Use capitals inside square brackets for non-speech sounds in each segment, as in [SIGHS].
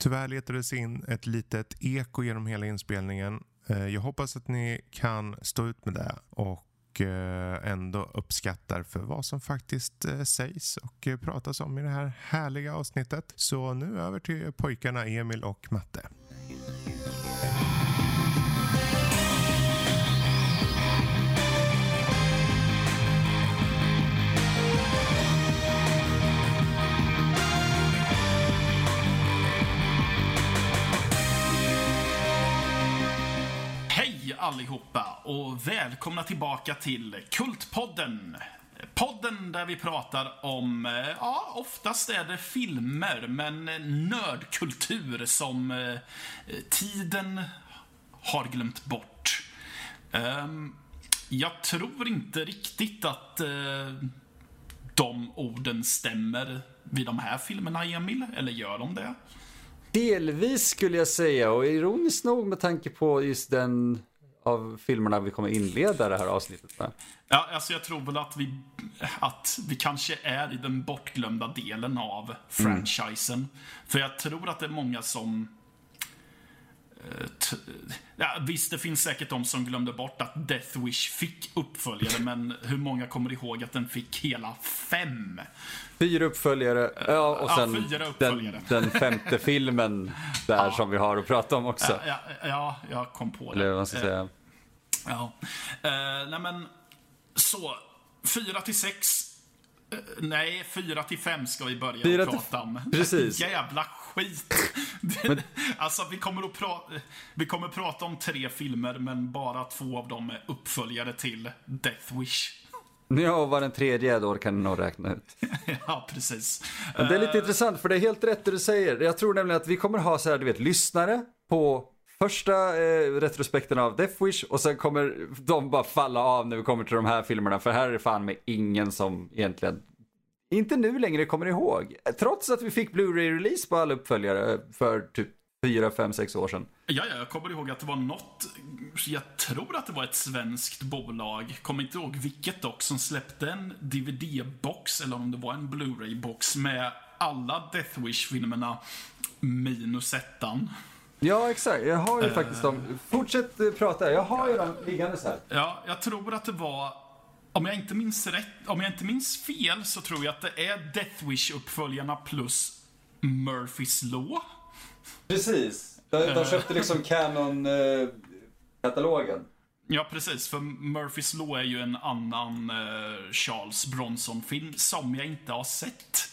Tyvärr letades in ett litet eko genom hela inspelningen. Eh, jag hoppas att ni kan stå ut med det och eh, ändå uppskattar för vad som faktiskt eh, sägs och pratas om i det här härliga avsnittet. Så nu över till pojkarna Emil och Matte. Allihopa och välkomna tillbaka till Kultpodden. Podden där vi pratar om, eh, ja, oftast är det filmer, men nördkultur som eh, tiden har glömt bort. Ehm, jag tror inte riktigt att eh, de orden stämmer vid de här filmerna, Emil. Eller gör de det? Delvis skulle jag säga och ironiskt nog med tanke på just den av filmerna vi kommer inleda det här avsnittet med. Ja, alltså jag tror väl att vi, att vi kanske är i den bortglömda delen av franchisen. Mm. För jag tror att det är många som Ja, visst, det finns säkert de som glömde bort att Death Wish fick uppföljare, [LAUGHS] men hur många kommer ihåg att den fick hela fem? Fyra uppföljare, ja, och sen ja, uppföljare. Den, den, femte [LAUGHS] filmen där ja. som vi har att prata om också. Ja, ja, jag kom på det. Eller vad ska säga. Ja. Uh, nej men, så. Fyra till sex. Nej, fyra till fem ska vi börja prata om. Precis. [LAUGHS] Jävla skit. Men... alltså, vi kommer, att prata, vi kommer att prata om tre filmer, men bara två av dem är uppföljare till Death Wish. Ja, och vad den tredje är då kan ni nog räkna ut. [LAUGHS] ja, precis. Men det är lite uh... intressant, för det är helt rätt det du säger. Jag tror nämligen att vi kommer ha så här, du vet, lyssnare på första eh, retrospekten av Death Wish och sen kommer de bara falla av när vi kommer till de här filmerna. För här är det fan med ingen som egentligen, inte nu längre kommer ihåg. Trots att vi fick Blu-ray-release på alla uppföljare för typ 4, 5, 6 år sedan. Ja, ja, jag kommer ihåg att det var något, jag tror att det var ett svenskt bolag, kommer inte ihåg vilket dock, som släppte en DVD-box, eller om det var en Blu-ray-box med alla Death Wish-filmerna minus ettan. Ja, exakt. Jag har ju uh, faktiskt dem. Fortsätt eh, prata. Jag har ju dem liggandes här. Ja, jag tror att det var om jag inte minns rätt, om jag inte minns fel så tror jag att det är Death Wish-uppföljarna plus Murphys Law. Precis. De, de eh. köpte liksom Canon-katalogen. Ja, precis. För Murphys Law är ju en annan uh, Charles Bronson-film som jag inte har sett.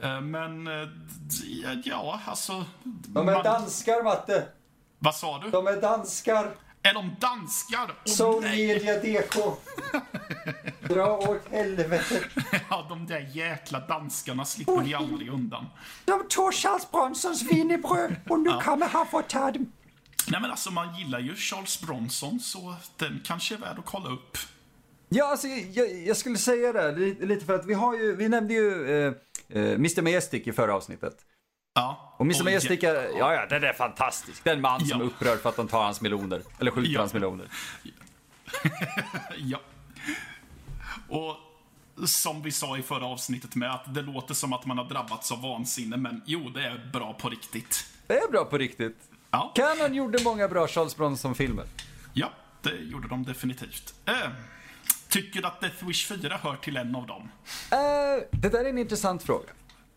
Eh, men, eh, ja, alltså... De är man... danskar, Matte. Vad sa du? De är danskar. Är de danskar? Oh, Soul Media DK. Dra åt helvete. ja, de där jäkla danskarna slipper ni aldrig undan. De tog Charles Bronsons wienerbröd och nu ja. kommer han få ta dem. Nej men alltså man gillar ju Charles Bronson så den kanske är värd att kolla upp. Ja, alltså jag, jag skulle säga det lite för att vi har ju, vi nämnde ju eh, eh, Mr Majestic i förra avsnittet. Ja. Och Mr Majestic är, ja ja, den är fantastisk. Den man som är upprörd för att de tar hans meloner. Eller skjuter ja. hans meloner. [LAUGHS] ja. Och som vi sa i förra avsnittet med att det låter som att man har drabbats av vansinne, men jo, det är bra på riktigt. Det är bra på riktigt. Ja. Canon gjorde många bra Charles Bronson-filmer. Ja, det gjorde de definitivt. Äh, Tycker du att Death Wish 4 hör till en av dem? Uh, det där är en intressant fråga.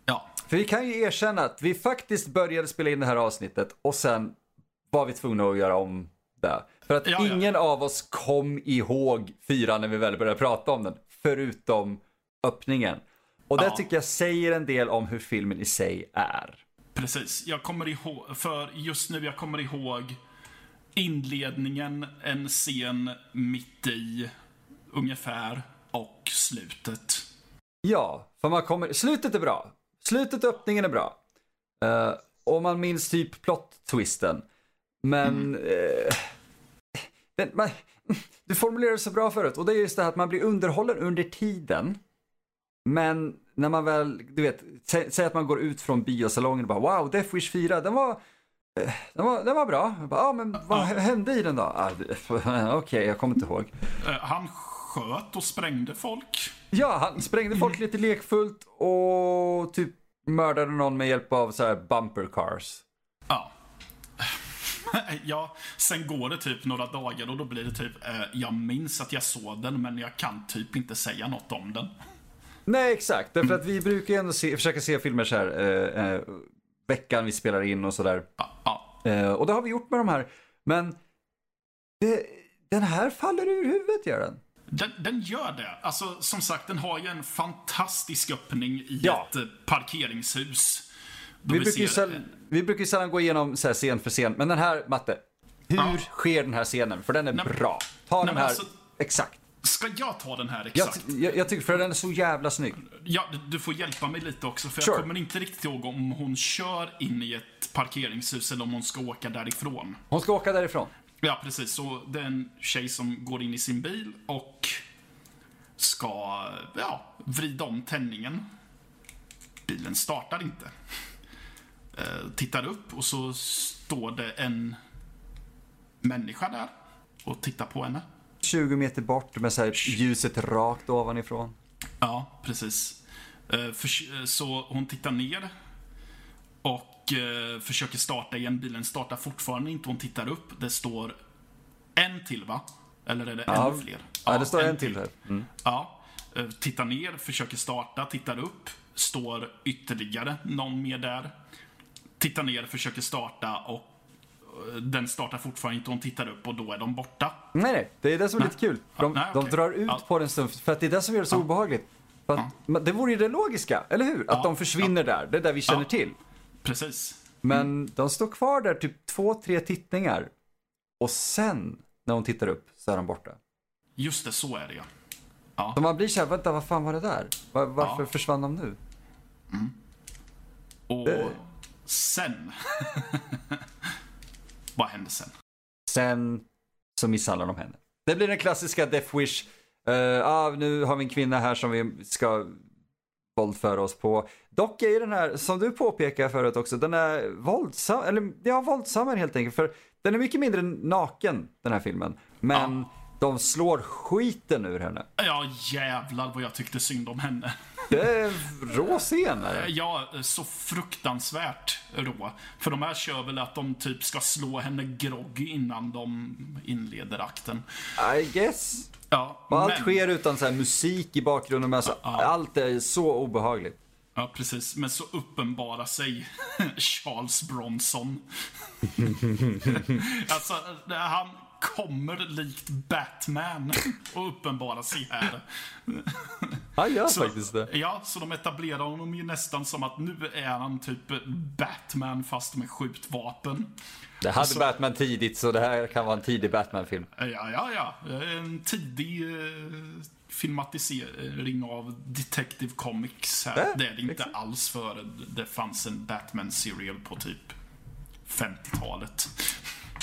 Ja. För vi kan ju erkänna att vi faktiskt började spela in det här avsnittet och sen var vi tvungna att göra om det. För att ja, ingen ja. av oss kom ihåg 4 när vi väl började prata om den. Förutom öppningen. Och det ja. tycker jag säger en del om hur filmen i sig är. Precis, jag kommer ihåg, för just nu jag kommer ihåg inledningen, en scen mitt i ungefär och slutet. Ja, för man kommer, slutet är bra. Slutet och öppningen är bra. Uh, och man minns typ plot-twisten. Men, mm. uh, men man, du formulerade det så bra förut och det är just det här att man blir underhållen under tiden. Men när man väl, du vet, säg, säg att man går ut från biosalongen och bara wow, Death Wish 4, den var, eh, den var, den var bra. Ja, ah, men vad hände i den då? Ah, [LAUGHS] Okej, okay, jag kommer inte ihåg. Han sköt och sprängde folk. Ja, han sprängde folk [CLEARS THROAT] lite lekfullt och typ mördade någon med hjälp av så här bumper cars. Ja. [LAUGHS] ja, sen går det typ några dagar och då blir det typ, eh, jag minns att jag såg den men jag kan typ inte säga något om den. Nej, exakt. Därför att [CLEARS THROAT] vi brukar ju ändå se, försöka se filmer så här eh, eh, veckan vi spelar in och sådär. Ja, ja. Eh, och det har vi gjort med de här. Men det, den här faller ur huvudet, gör den. Den, den gör det. Alltså, som sagt, den har ju en fantastisk öppning i Ja. ett eh, parkeringshus. Då Vi brukar, sällan, vi brukar ju sällan gå igenom så här scen för scen. Men den här, Matte. Hur Ja. sker den här scenen? För den är Nej, bra. Ta nej, den här. alltså- Exakt. Ska jag ta den här Jag, exakt? jag, jag tycker, för den är så jävla snygg. Ja, du- du får hjälpa mig lite också, för Sure. jag kommer inte riktigt ihåg om hon kör in i ett parkeringshus eller om hon ska åka därifrån. Hon ska åka därifrån. Ja, precis. Så det är en tjej som går in i sin bil och ska, ja, vrida om tändningen. Bilen startar inte. Eh, tittar upp och så står det en människa där och tittar på henne. 20 meter bort med så här ljuset rakt ovanifrån. Ja, precis. Eh, för, så hon tittar ner och eh, försöker starta igen. Bilen startar fortfarande inte. Hon tittar upp. Det står en till, va? Eller är det Ja. ännu fler? Ja, det står en till här. Mm. Ja. Eh, Tittar ner, försöker starta, tittar upp. Står ytterligare någon mer där. Tittar ner, försöker starta och eh, den startar fortfarande inte. Hon tittar upp och då är de borta. Nej, nej. Det är det som är Nej. lite kul. De, Ja, nej, de okej. drar ut Ja. på den stund. För att det är det som gör det så obehagligt. För att, men Det vore ju det logiska, eller hur? Att Ja. de försvinner där. Det är det vi känner Ja. till. Precis. Men de står kvar där typ två, tre tittningar. Och sen, när hon tittar upp, så är de borta. Just det, så är det ja. Så man blir såhär, vänta, vad fan var det där? Var, varför Ja. försvann de nu? Och Det- sen... [LAUGHS] Vad hände sen? Sen så misshandlar de henne. Det blir den klassiska Death Wish. Uh, ah, nu har vi en kvinna här som vi ska våldföra oss på. Dock är ju den här, som du påpekade förut också, den är våldsam, eller ja, våldsammare helt enkelt. För den är mycket mindre naken, den här filmen. Men de slår skiten ur henne. Ja, jävlar vad jag tyckte synd om henne. Det är rå scener. Ja, så fruktansvärt rå. För de här kör väl att de typ ska slå henne groggy innan de inleder akten. I guess. Ja, Och allt men, sker utan så musik i bakgrunden. Men alltså, allt är så obehagligt. Ja, precis. Men så uppenbarar sig [LAUGHS] Charles Bronson. [LAUGHS] alltså, han kommer likt Batman och uppenbarar sig här. Han gör Så, faktiskt det. Ja, så de etablerar honom ju nästan som att nu är han typ Batman fast med skjutvapen. Det hade Så- Batman tidigt så det här kan vara en tidig Batman-film. Ja, ja, ja. En tidig eh, filmatisering av Detective Comics här. Ja, det är det inte exakt. alls för det fanns en Batman-serial på typ 50-talet.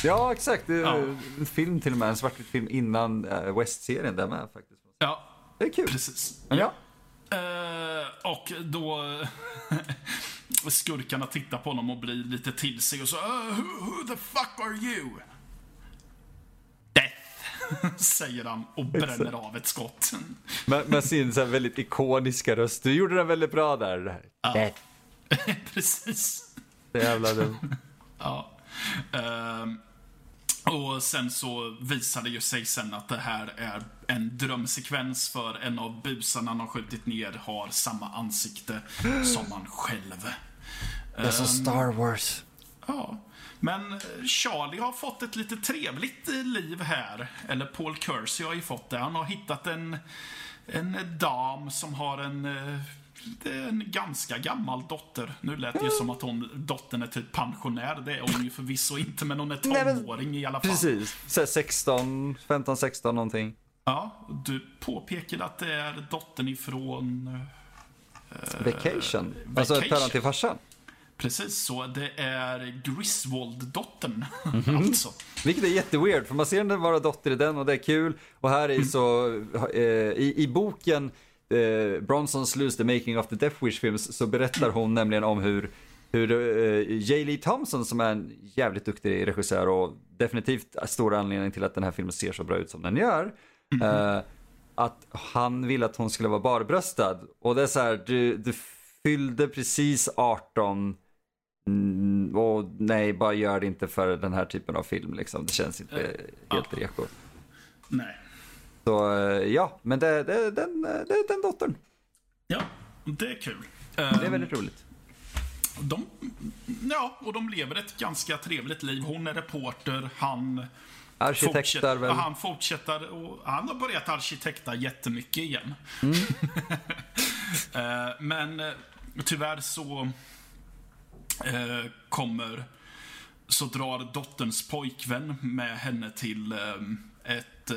Ja, exakt. Ja. En film till och med, en svartvit film innan äh, West-serien där med faktiskt. Ja, Det är kul. precis. Ja. Eh, och då [LAUGHS] skurkarna tittar på honom och blir lite till sig och så uh, who, who the fuck are you? Death, [LAUGHS] säger han och bränner av ett skott. Med, med sin så här väldigt ikoniska röst. Du gjorde den väldigt bra där. Det här. [LAUGHS] Precis. Det jävla dumt. Ja. Ehm, och sen så visar det ju sig sen att det här är en drömsekvens för en av busarna han har skjutit ner har samma ansikte som han själv. Det är som Star Wars. Ja, men eh, Charlie har fått ett lite trevligt eh, liv här. Eller Paul Kersey har ju fått det. Han har hittat en, en dam som har en, eh, en ganska gammal dotter. Nu lät det ju som att hon, dottern är typ pensionär. Det är hon ju förvisso inte, men hon är Nej, men- tonåring i alla fall. Precis. Så här 16, 15, 16 någonting. Ja, du påpekade att det är dottern ifrån... Vacation. Alltså ett Vacation. päron till farsan. Precis så, det är Griswold-dottern. Mhm. alltså. Vilket är jätteweird, för man ser den vara dotter i den och det är kul. Och här Mm. är så, eh, i, i boken eh, Bronson's Lose the Making of the Death Wish Films så berättar hon nämligen om hur, hur eh, J. Lee Thompson som är en jävligt duktig regissör och definitivt stor anledning till att den här filmen ser så bra ut som den gör. Mm-hmm. eh, att han ville att hon skulle vara barbröstad. Och det är så här, du, du fyllde precis 18. Mm, och nej, bara gör det inte för den här typen av film liksom. Det känns inte helt ja. reko. Nej. Så eh, ja, men det, det, den, det är den dottern. Ja, det är kul. Det är väldigt roligt. De, ja, och de lever ett ganska trevligt liv. Hon är reporter, han Arkitektar väl. han fortsätter och han har börjat arkitekta jättemycket igen. Mm. [LAUGHS] Eh, Men eh, tyvärr så eh, kommer så drar dotterns pojkvän med henne till eh, ett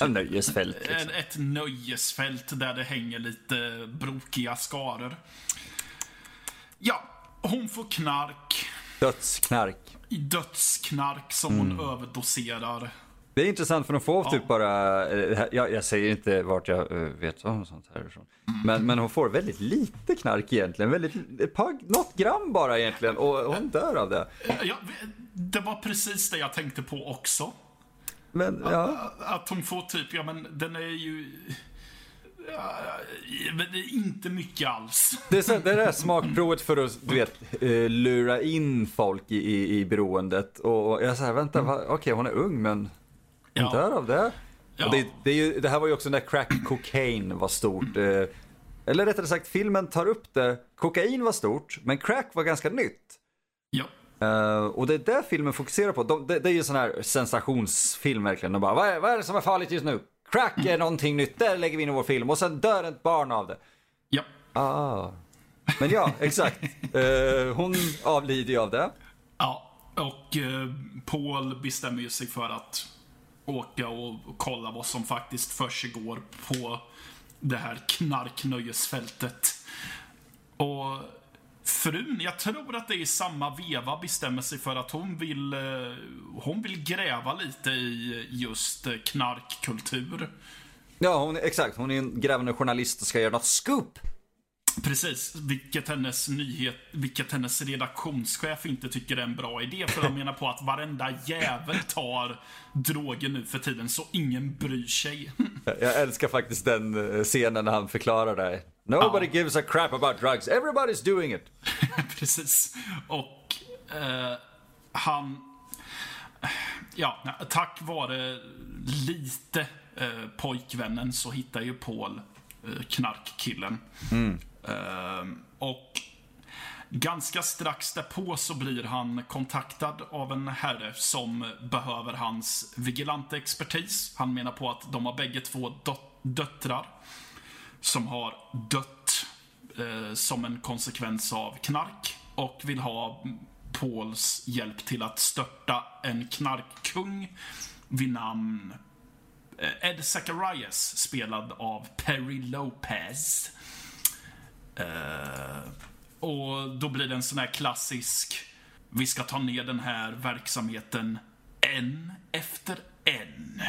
En nöjesfält liksom. ett, ett nöjesfält där det hänger lite brokiga skaror. Ja, hon får knark, Dödsknark. dödsknark som Mm. hon överdoserar. Det är intressant för de får Ja. typ bara, eh, jag, jag säger inte vart jag eh, vet om sånt här ifrån. Men, men hon får väldigt lite knark egentligen, väldigt, ett par, något gram bara egentligen och hon dör av det. Ja, det var precis det jag tänkte på också. Men ja, Att hon får typ, ja men den är ju... Ja, men det är inte mycket alls. [LAUGHS] det är, så, det är det där smakprovet för att, du vet, eh, lura in folk i, i, i beroendet. Och jag säger vänta, va? okej hon är ung men Ja. dör av det. Ja. Det, det, ju, det här var ju också när crack cocaine var stort. Eh, eller rättare sagt, filmen tar upp det. Kokain var stort, men crack var ganska nytt. Ja. Eh, och det är det filmen fokuserar på. De, det, det är ju sån här sensationsfilm verkligen. De bara, vad är, vad är det som är farligt just nu? Crack är någonting nytt, det lägger vi in i vår film. Och sen dör ett barn av det. Ja. Ah. Men ja, [LAUGHS] exakt. Eh, hon avlider ju av det. Ja, och eh, Paul bestämmer ju sig för att åka och kolla vad som faktiskt försiggår på det här knarknöjesfältet. Och frun, jag tror att det är i samma veva, bestämmer sig för att hon vill, eh, hon vill gräva lite i just eh, knarkkultur. Ja, hon, exakt. Hon är en grävande journalist och ska göra något scoop. Precis, vilket hennes nyhet, vilket hennes redaktionschef inte tycker är en bra idé. För han menar på att varenda jävel tar droger nu för tiden, så ingen bryr sig. Jag älskar faktiskt den eh, scenen när han förklarar det. Nobody Ja. gives a crap about drugs, everybody's doing it. [LAUGHS] Precis. Och eh, han... Ja, tack vare lite eh, pojkvännen så hittar ju Paul eh, knarkkillen. Eh, och ganska strax därpå så blir han kontaktad av en herre som behöver hans vigilante expertis. Han menar på att de har bägge två döttrar som har dött eh, som en konsekvens av knark och vill ha Pauls hjälp till att störta en knarkkung vid namn eh, Ed Zacharias, spelad av Perry Lopez. Eh, och då blir det en sån här klassisk, vi ska ta ner den här verksamheten en efter en.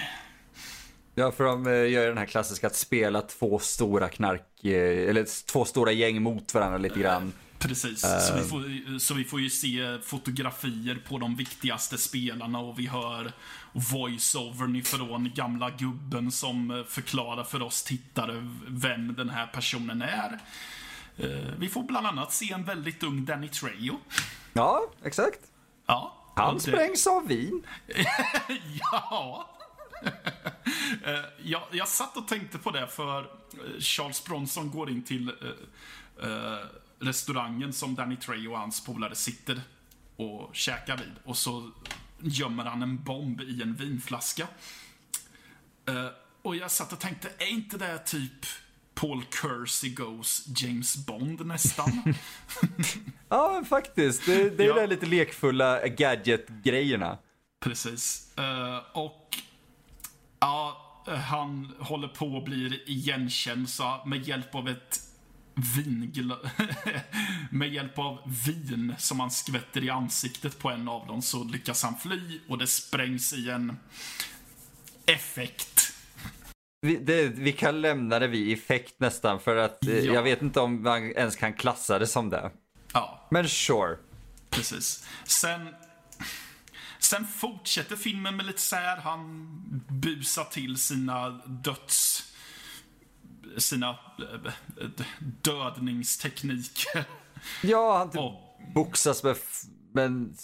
Ja, för de eh, gör ju den här klassiska att spela två stora knark, eh, eller två stora gäng mot varandra lite grann. Precis, så, vi får, så vi får ju se fotografier på de viktigaste spelarna och vi hör voice-overn ifrån gamla gubben som eh, förklarar för oss tittare vem den här personen är. Eh, Vi får bland annat se en väldigt ung Danny Trejo. Ja, exakt. Ja, Han det- sprängs av vin. [LAUGHS] Ja. [LAUGHS] Eh, jag, jag satt och tänkte på det för eh, Charles Bronson går in till eh, restaurangen som Danny Trejo och hans polare sitter och käkar vid. Och så gömmer han en bomb i en vinflaska. Och jag satt och tänkte, är inte det typ Paul Kersey Goes James Bond nästan? [LAUGHS] Ja, faktiskt. Det, det är Ja. de lite lekfulla gadget-grejerna. Precis. Eh, och ja, han håller på och blir igenkänd så med hjälp av ett vingla... [LAUGHS] med hjälp av vin som han skvätter i ansiktet på en av dem så lyckas han fly och det sprängs i en effekt. Vi, det, vi kan lämna det vid effekt nästan för att eh, Ja. jag vet inte om man ens kan klassa det som det. Ja, Men sure. precis. Sen... Sen fortsätter filmen med lite så här, han busar till sina döds sina eh, dödningstekniker. Ja, han typ Och, boxas med, men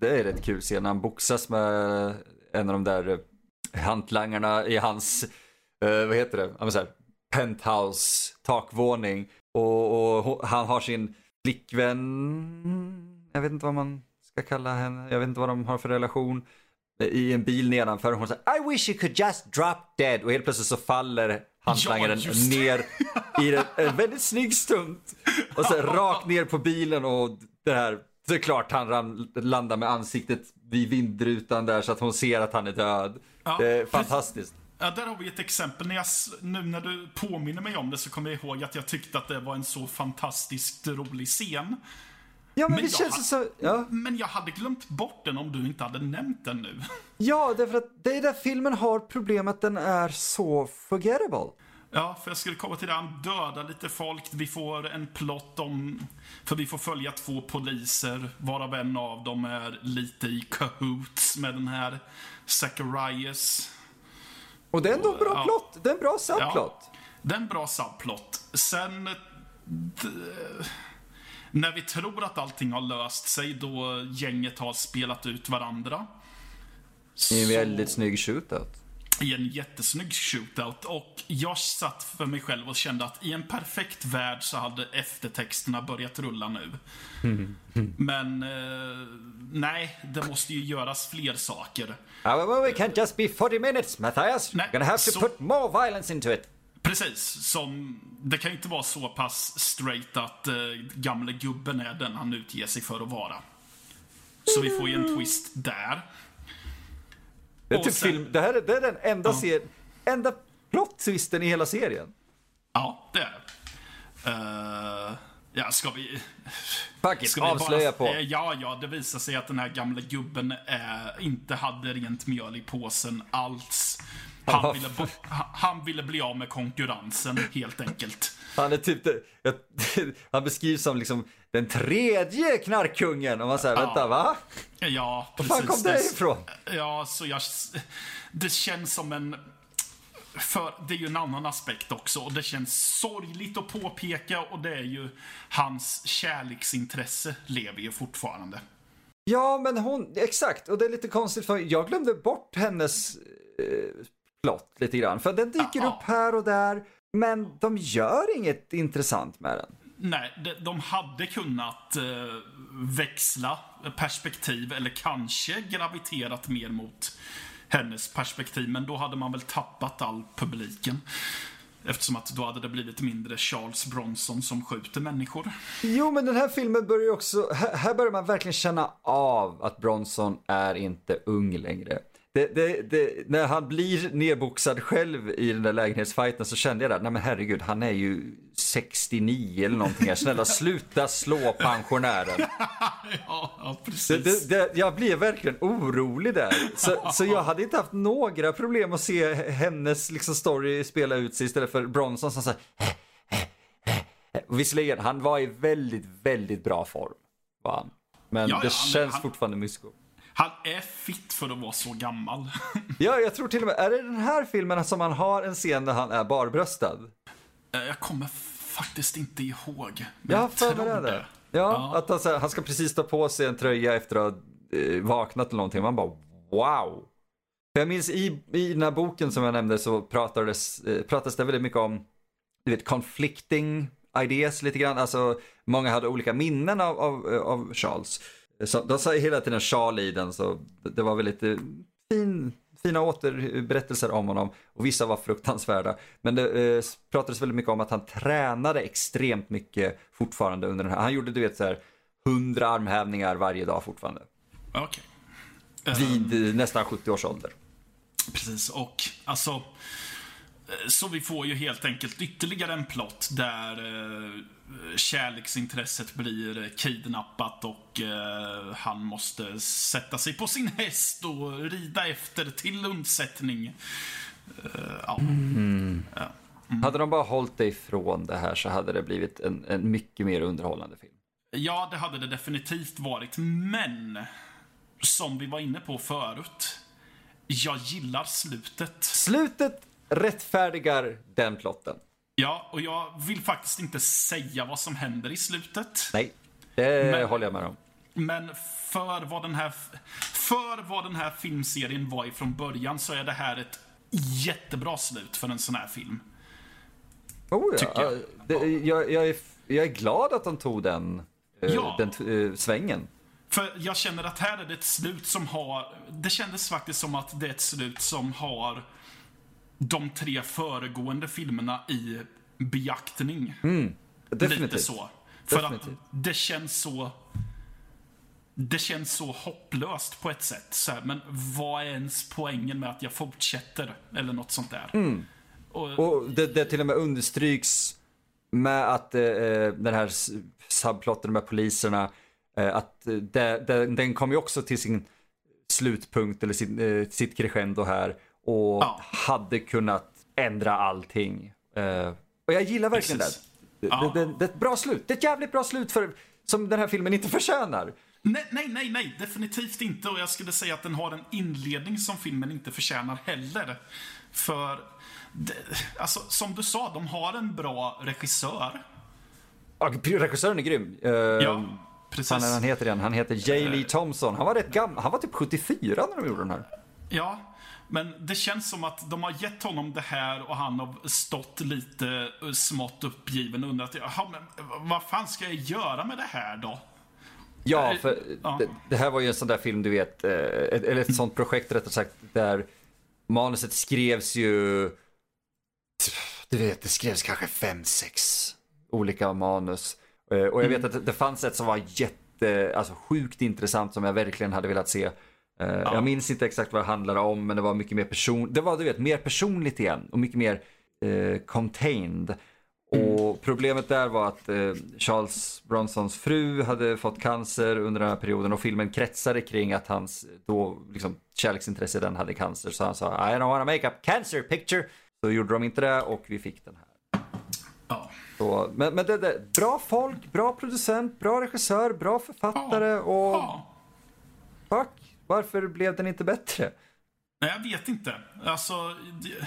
det är rätt kul scen. Han boxas med en av de där eh, hantlangarna i hans, eh, vad heter det, Ja, här, penthouse, takvåning. Och, och han har sin flickvän, jag vet inte vad man ska kalla henne, jag vet inte vad de har för relation. I en bil nedanför hon säger I wish you could just drop dead och helt plötsligt så faller hantlangaren Ja, ner [LAUGHS] i en, en väldigt snygg stunt. Och så rakt ner på bilen och det här, det är klart han ram, landar med ansiktet vid vindrutan där så att hon ser att han är död. Ja, det är precis. fantastiskt. Ja, där har vi ett exempel. När jag, nu när du påminner mig om det så kommer jag ihåg att jag tyckte att det var en så fantastiskt rolig scen. Ja men, Men det känns har- så, ja. Men jag hade glömt bort den om du inte hade nämnt den nu. [LAUGHS] Ja, därför att det är där filmen har problem att den är så forgettable. Ja, för jag skulle komma till det. Han dödar lite folk. Vi får en plott om... För vi får följa två poliser, varav en av dem är lite i cahoots med den här Zacharias. Och det är ändå en bra Ja. plott, det är en bra subplot. Det är en bra subplot. Sen... d- När vi tror att allting har löst sig, då gänget har spelat ut varandra. I en väldigt snygg shootout. i en jättesnygg shootout. Och jag satt för mig själv och kände att i en perfekt värld så hade eftertexterna börjat rulla nu. [LAUGHS] Men eh, nej, det måste ju göras fler saker. However, we can't just be 40 minutes, Matthias. Nej, We're gonna have to så- put more violence into it. Precis, som... Det kan ju inte vara så pass straight att eh, gamle gubben är den han utger sig för att vara. Så vi får ju en twist där. Det, är typ sen- film, det här är, det är den enda, ser, enda plot-twisten i hela serien. Ja, det är det. Eh, ja, ska vi... Fuck it, Ska vi avslöja bara, på. Eh, Ja, ja, det visar sig att den här gamla gubben eh, inte hade rent mjöl i påsen alls. Han ville, han ville bli av med konkurrensen, helt enkelt. Han är typ, jag, [LAUGHS] han beskrivs som liksom den tredje knarkkungen. Och man säger, Ja. vänta va? Ja, Var precis. fan kom det ifrån? Ja, så jag... Det känns som en... För det är ju en annan aspekt också och det känns sorgligt att påpeka och det är ju hans kärleksintresse lever ju fortfarande. Ja, men hon, exakt. Och det är lite konstigt för jag glömde bort hennes eh, plott lite grann. För den dyker Ja. upp här och där. Men de gör inget intressant med den. Nej, de, de hade kunnat eh, växla perspektiv eller kanske graviterat mer mot hennes perspektiv. Men då hade man väl tappat all publiken. Eftersom att då hade det blivit mindre Charles Bronson som skjuter människor. Jo, men den här filmen börjar ju också, här börjar man verkligen känna av att Bronson är inte ung längre. Det, det, det, när han blir nedboxad själv i den där lägenhetsfighten så kände jag där, nej men herregud, han är ju 69 eller någonting här. Snälla sluta slå pensionären. [LAUGHS] ja, ja, precis. jag blev verkligen orolig där. Så, så jag hade inte haft några problem att se hennes liksom, story spela ut sig istället för Bronson som säger Och Visserligen, han var i väldigt, väldigt bra form. Han. Men Ja, det men känns han- fortfarande mysko. Han är fit för att vara så gammal. [LAUGHS] Ja, jag tror till och med, är det den här filmen som han har en scen där han är barbröstad? Eh, Jag kommer faktiskt inte ihåg. Men Jag har jag tror det. det. Ja, Ja. att han, här, han ska precis ta på sig en tröja efter att ha eh, vaknat eller någonting. Man bara wow. För jag minns i, i den här boken som jag nämnde så pratades, eh, pratades det väldigt mycket om du vet, conflicting ideas lite grann. Alltså många hade olika minnen av, av, eh, av Charles. Så de sa hela tiden Charles i den så det var väldigt fin, fina återberättelser om honom och vissa var fruktansvärda. Men det eh, pratades väldigt mycket om att han tränade extremt mycket fortfarande under den här. Han gjorde du vet så här 100 armhävningar varje dag fortfarande. Okej. Vid nästan 70 års ålder. Precis, och alltså... Så vi får ju helt enkelt ytterligare en plott där eh, kärleksintresset blir kidnappat och eh, han måste sätta sig på sin häst och rida efter till undsättning. Eh, ja. ja. Hade de bara hållit det ifrån det här så hade det blivit en, en mycket mer underhållande film. Ja, det hade det definitivt varit, men som vi var inne på förut. Jag gillar slutet. Slutet rättfärdigar den plotten. Ja, och jag vill faktiskt inte säga vad som händer i slutet. Nej, det Men- håller jag med om. Men för vad, den här, för vad den här filmserien var ifrån början så är det här ett jättebra slut för en sån här film. Oh, ja. tycker jag. Ja, Det, jag, jag, är, jag är glad att de tog den, eh, Ja. den eh, svängen. För jag känner att här är det ett slut som har... Det kändes faktiskt som att det är ett slut som har de tre föregående filmerna i beaktning. Definitivt. Lite så. För Definitivt. att det känns så... Det känns så hopplöst på ett sätt. Så här, men vad är ens poängen med att jag fortsätter? Eller något sånt där. Och, Och det, det till och med understryks med att eh, den här subplotten med poliserna, eh, att eh, det, det, den kom ju också till sin slutpunkt eller sin, eh, sitt crescendo här och Ja. hade kunnat ändra allting. Eh, och jag gillar verkligen Precis. det. Det, Ja. det. Det är ett bra slut. Det är ett jävligt bra slut för, som den här filmen inte förtjänar. nej, nej, nej, nej, definitivt inte. Och jag skulle säga att den har en inledning som filmen inte förtjänar heller. För, det, alltså, som du sa, de har en bra regissör. Ja, regissören är grym. Eh, Ja, precis. Fan, han heter igen. Han heter J. Lee Thompson. Han var rätt gammal. Han var typ 74 när de gjorde den här. Ja, men det känns som att de har gett honom det här och han har stått lite eh, smått uppgiven och undrat, jaha, men vad fan ska jag göra med det här då? Ja, för ja. Det, det här var ju en sån där film, du vet, eh, eller ett sånt projekt rättare sagt, där manuset skrevs ju, du vet, det skrevs kanske fem, sex olika manus. Eh, Och jag vet Mm. att det, det fanns ett som var jätte, alltså sjukt intressant som jag verkligen hade velat se. Eh, Jag minns inte exakt vad det handlade om, men det var mycket mer person, det var du vet, mer personligt igen och mycket mer eh, contained. Och problemet där var att eh, Charles Bronsons fru hade fått cancer under den här perioden och filmen kretsade kring att hans då liksom kärleksintresse den hade cancer. Så han sa I don't wanna make a cancer picture. Så gjorde de inte det och vi fick den här. Ja. Så, men men det, det, bra folk, bra producent, bra regissör, bra författare och ja. fuck, varför blev den inte bättre? Nej, jag vet inte. Alltså, det-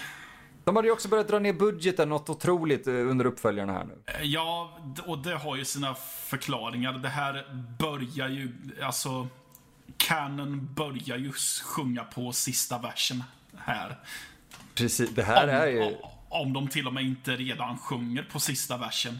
De hade ju också börjat dra ner budgeten något otroligt eh, under uppföljarna här nu. ja, och det har ju sina förklaringar. Det här börjar ju, alltså, Canon börjar ju sjunga på sista versen här. Precis, det här Om, är ju... om de till och med inte redan sjunger på sista versen.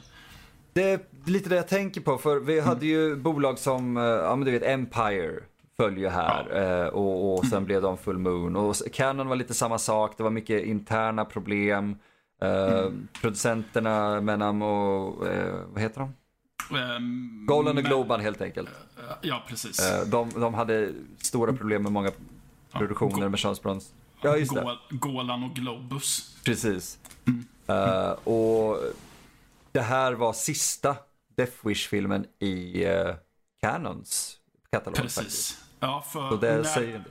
Det är lite det jag tänker på, för vi hade ju bolag som, eh, ja men du vet Empire följer här eh, och, och sen blev de Full Moon och Canon var lite samma sak, det var mycket interna problem. Eh, Producenterna Menam och, eh, vad heter de? Um, Golan och Globan helt enkelt. Ja, precis. De, de hade stora problem med många produktioner Go- med Bronson. Ja just det, Gol- Golan och Globus. precis. Eh, och det här var sista Death Wish-filmen i uh, Canons katalog faktiskt. Ja, för när,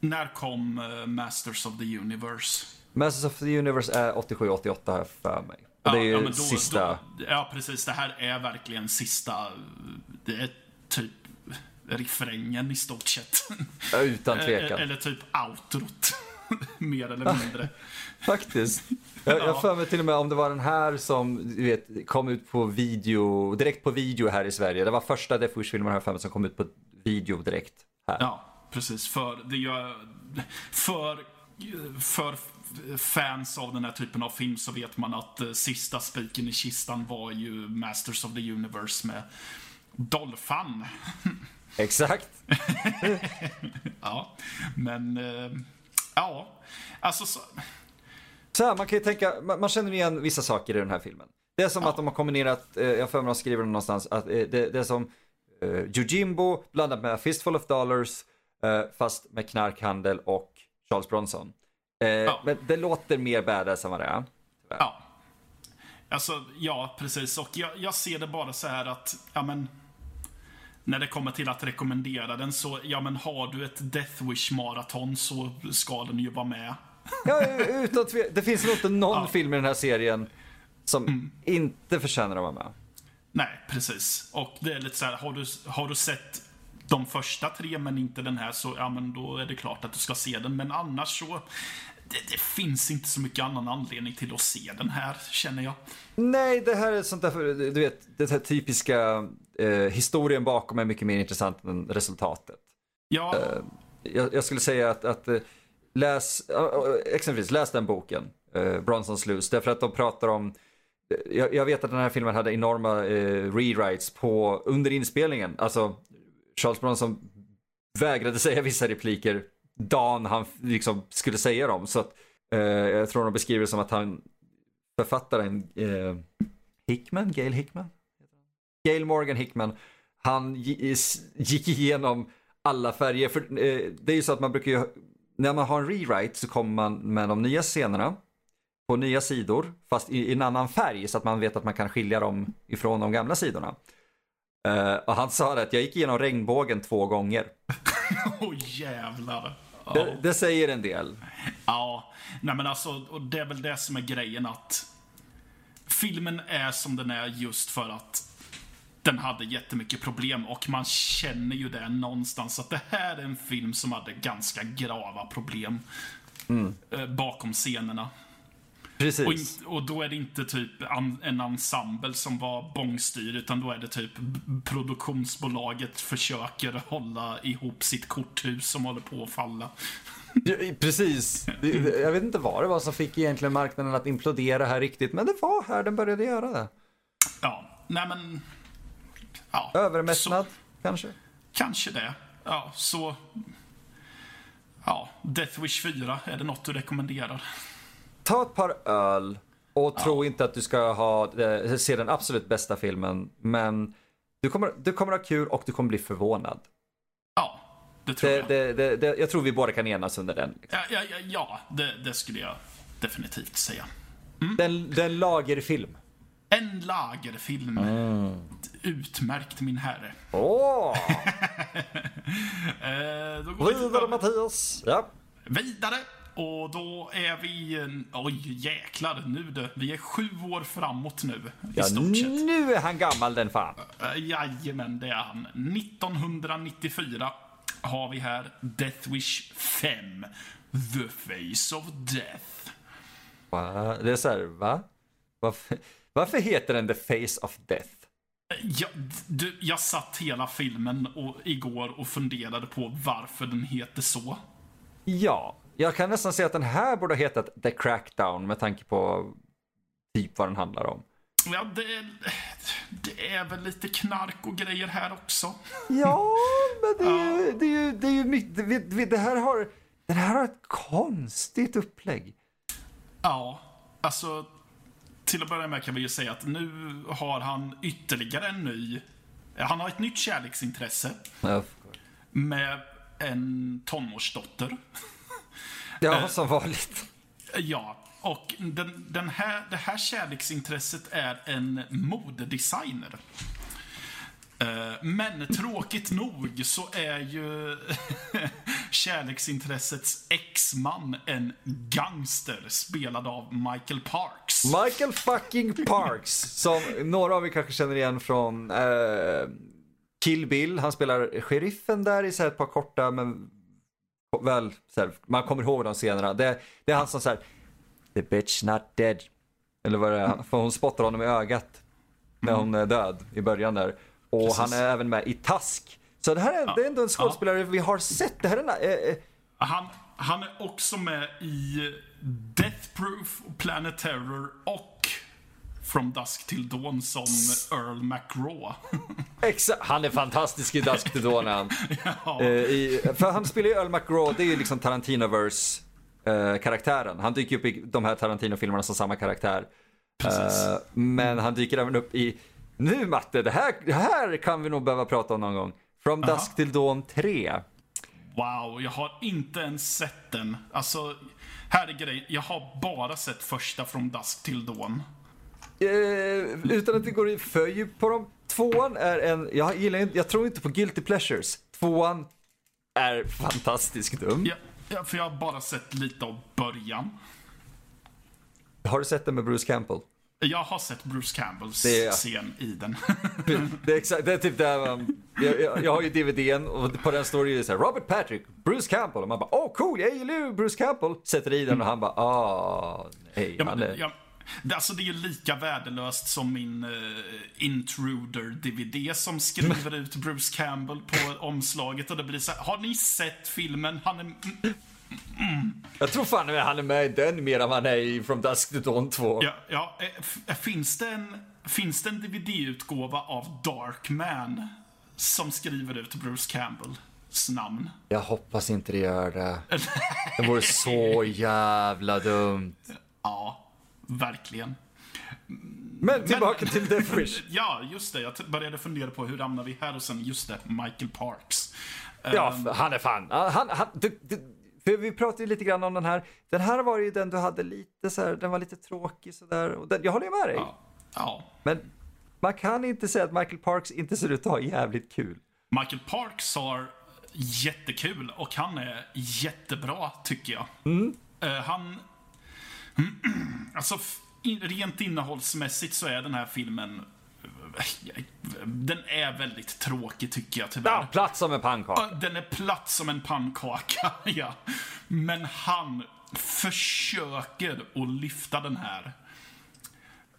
när kom eh, Masters of the Universe? Masters of the Universe är 87-88 här för mig. Och det är ju men då- sista. Då, ja, precis. Det här är verkligen sista... Det är typ refrängen i stort sett. Ja, Utan [LAUGHS] tvekan. Eller typ outrot. [LAUGHS] Mer eller mindre. [LAUGHS] Faktiskt. Jag, jag Ja. för mig till och med om det var den här som du vet, kom ut på video, direkt på video här i Sverige. Det var första Death Wish-filmen här för mig som kom ut på video direkt här. Ja, precis. För det gör... För, för fans av den här typen av film så vet man att eh, sista spiken i kistan var ju Masters of the Universe med Dolphan. [LAUGHS] Exakt. [LAUGHS] Ja, men... eh, Ja, alltså... Så, Så här, man kan ju tänka, man, man känner igen vissa saker i den här filmen. Det är som Ja. att de har kombinerat, eh, jag för mig de skriver någonstans, att eh, det, det är som eh, Yojimbo blandat med Fistful of Dollars, eh, fast med knarkhandel och Charles Bronson. Eh, Men det låter mer badass än vad det är. Ja. Alltså, ja, precis. Och jag, jag ser det bara så här att, ja men... När det kommer till att rekommendera den så, ja men har du ett Death Wish maraton så ska den ju vara med. Ja, utan tve- det finns inte någon Ja. Mm. film i den här serien som inte förtjänar att vara med. Nej, precis. Och det är lite så här, har du, har du sett de första tre men inte den här så, ja men då är det klart att du ska se den. Men annars så, det, det finns inte så mycket annan anledning till att se den här, känner jag. Nej, det här är sånt där, du vet, det här typiska eh, historien bakom är mycket mer intressant än resultatet. Ja, Eh, jag, jag skulle säga att, att eh, läs, eh, eh, exempelvis läs den boken, eh, Bronsons Loose, därför att de pratar om jag, jag vet att den här filmen hade enorma eh, rewrites på, under inspelningen. Alltså, Charles Bronson vägrade säga vissa repliker dagen han liksom skulle säga dem. Så att, eh, jag tror de beskriver det som att han, författaren eh, Hickman, Gail Hickman? Gail Morgan Hickman, han gick igenom alla färger. För eh, det är ju så att man brukar ju, när man har en rewrite så kommer man med de nya scenerna på nya sidor, fast i, i en annan färg så att man vet att man kan skilja dem ifrån de gamla sidorna. Eh, och han sa det att jag gick igenom regnbågen två gånger. [LAUGHS] åh jävlar. Ja. Det, det säger en del. Ja, nej men alltså, och det är väl det som är grejen att filmen är som den är just för att den hade jättemycket problem och man känner ju det någonstans att det här är en film som hade ganska grava problem eh, bakom scenerna. Och, Precis. in, och då är det inte typ en ensemble som var bångstyr, utan då är det typ produktionsbolaget försöker hålla ihop sitt korthus som håller på att falla. Precis. Jag vet inte vad det var som fick egentligen marknaden att implodera här riktigt, men det var här den började göra det. Ja, nej men... Ja, Övermättnad, kanske? kanske det. Ja, så... Ja, Death Wish 4, är det något du rekommenderar? Ta ett par öl och tro inte att du ska ha, eh, se den absolut bästa filmen, men du kommer, du kommer ha kul och du kommer bli förvånad. Ja, det tror Det, jag. det, det, det, jag tror vi båda kan enas under den. Liksom. Ja, ja, ja, ja det, skulle jag definitivt säga. Den, den lagerfilm. En lagerfilm. Mm. Utmärkt, min herre. Åh! [LAUGHS] Eh, vidare, Mattias. Ja. vidare. Och då är vi... en- Oj, jäklar. Nu du. Vi är sju år framåt nu, i ja, stort sett. nu är han gammal den fan. Uh, jajamän, det är han. 1994 har vi här Death Wish 5. The Face of Death. Va? Det är så här, va? Varför, varför heter den The Face of Death? Jag, du, jag satt hela filmen och, igår och funderade på varför den heter så. Ja, jag kan nästan säga att den här borde ha hetat The Crackdown med tanke på typ vad den handlar om. Ja, det, det är väl lite knark och grejer här också. Ja, [LAUGHS] men det är ju, det är ju, det är ju mycket, det, här har, den här har ett konstigt upplägg. Ja, alltså till att börja med kan vi ju säga att nu har han ytterligare en ny... Han har ett nytt kärleksintresse med en tonårsdotter. Ja, som vanligt. Ja, och den, den här, det här kärleksintresset är en modedesigner. Eh, Men tråkigt nog så är ju [LAUGHS] kärleksintressets exman en gangster spelad av Michael Parks. Michael fucking Parks, som några av er kanske känner igen från eh, Kill Bill. Han spelar sheriffen där i så ett par korta, men väl, så här, man kommer ihåg de scenerna. Det, det är han som säger The bitch not dead. Eller vad det är, för hon spottar honom i ögat när hon är död i början där. Och Precis. han är även med i Task. Så det här är, det är ändå en skådespelare vi har sett. Det här är en, eh, eh, Han, han är också med i Death Proof, Planet Terror och From Dusk Till Dawn som Earl McGraw. [LAUGHS] Exakt, han är fantastisk i Dusk to Dawn han. [LAUGHS] ja, Eh, i, för han spelar ju Earl McGraw, det är ju liksom Tarantinoverse eh, karaktären. Han dyker upp i de här Tarantino-filmerna som samma karaktär. Precis. Eh, men han dyker även upp i, nu Matte, det här, det här kan vi nog behöva prata om någon gång. From Dusk till Dawn 3. Wow, jag har inte ens sett den. Alltså, här är grejen. Jag har bara sett första From Dusk Till Dawn. Eh, utan att vi går i för djupt på dem. Tvåan är en, jag gillar inte, jag tror inte på guilty pleasures. Tvåan är fantastiskt dum. Ja, ja, för jag har bara sett lite av början. Har du sett den med Bruce Campbell? Jag har sett Bruce Campbells Det är- scen i den. [LAUGHS] Det är, exakt, det är typ där man, jag, jag, jag har ju DVDn och på den står det ju så här, Robert Patrick, Bruce Campbell. Och man bara, åh oh, cool, jag gillar ju Bruce Campbell. Sätter i den och han bara, ah, nej. Ja, han men, är... ja, det- alltså det är ju lika värdelöst som min uh, Intruder-DVD som skriver ut Bruce Campbell på omslaget och det blir så här, har ni sett filmen? Han är... Jag tror fan att han är med i den mer än han är i From Dusk to Dawn 2. Ja, ja, eh, f- finns det en, finns det en DVD-utgåva av Darkman som skriver ut Bruce Campbells namn? Jag hoppas inte det gör det. [LAUGHS] Det vore så jävla dumt. Ja, verkligen. Men tillbaka till Death Wish. [LAUGHS] Ja, just det. Jag började fundera på hur hamnar vi här och sen, just det, Michael Parks. Ja, Ehm, han är fan. Han, han, du, du, för vi pratade ju lite grann om den här. Den här var ju den du hade lite så här, den var lite tråkig sådär. Och den, jag håller med dig. ja, ja. Men man kan inte säga att Michael Parks inte ser ut att ha jävligt kul. Michael Parks har jättekul och han är jättebra, tycker jag. Eh, han... alltså, f- in, rent innehållsmässigt så är den här filmen... Den är väldigt tråkig, tycker jag tyvärr. Ja, platt som en pannkaka. Den är platt som en pannkaka, [LAUGHS] ja. Men han försöker att lyfta den här.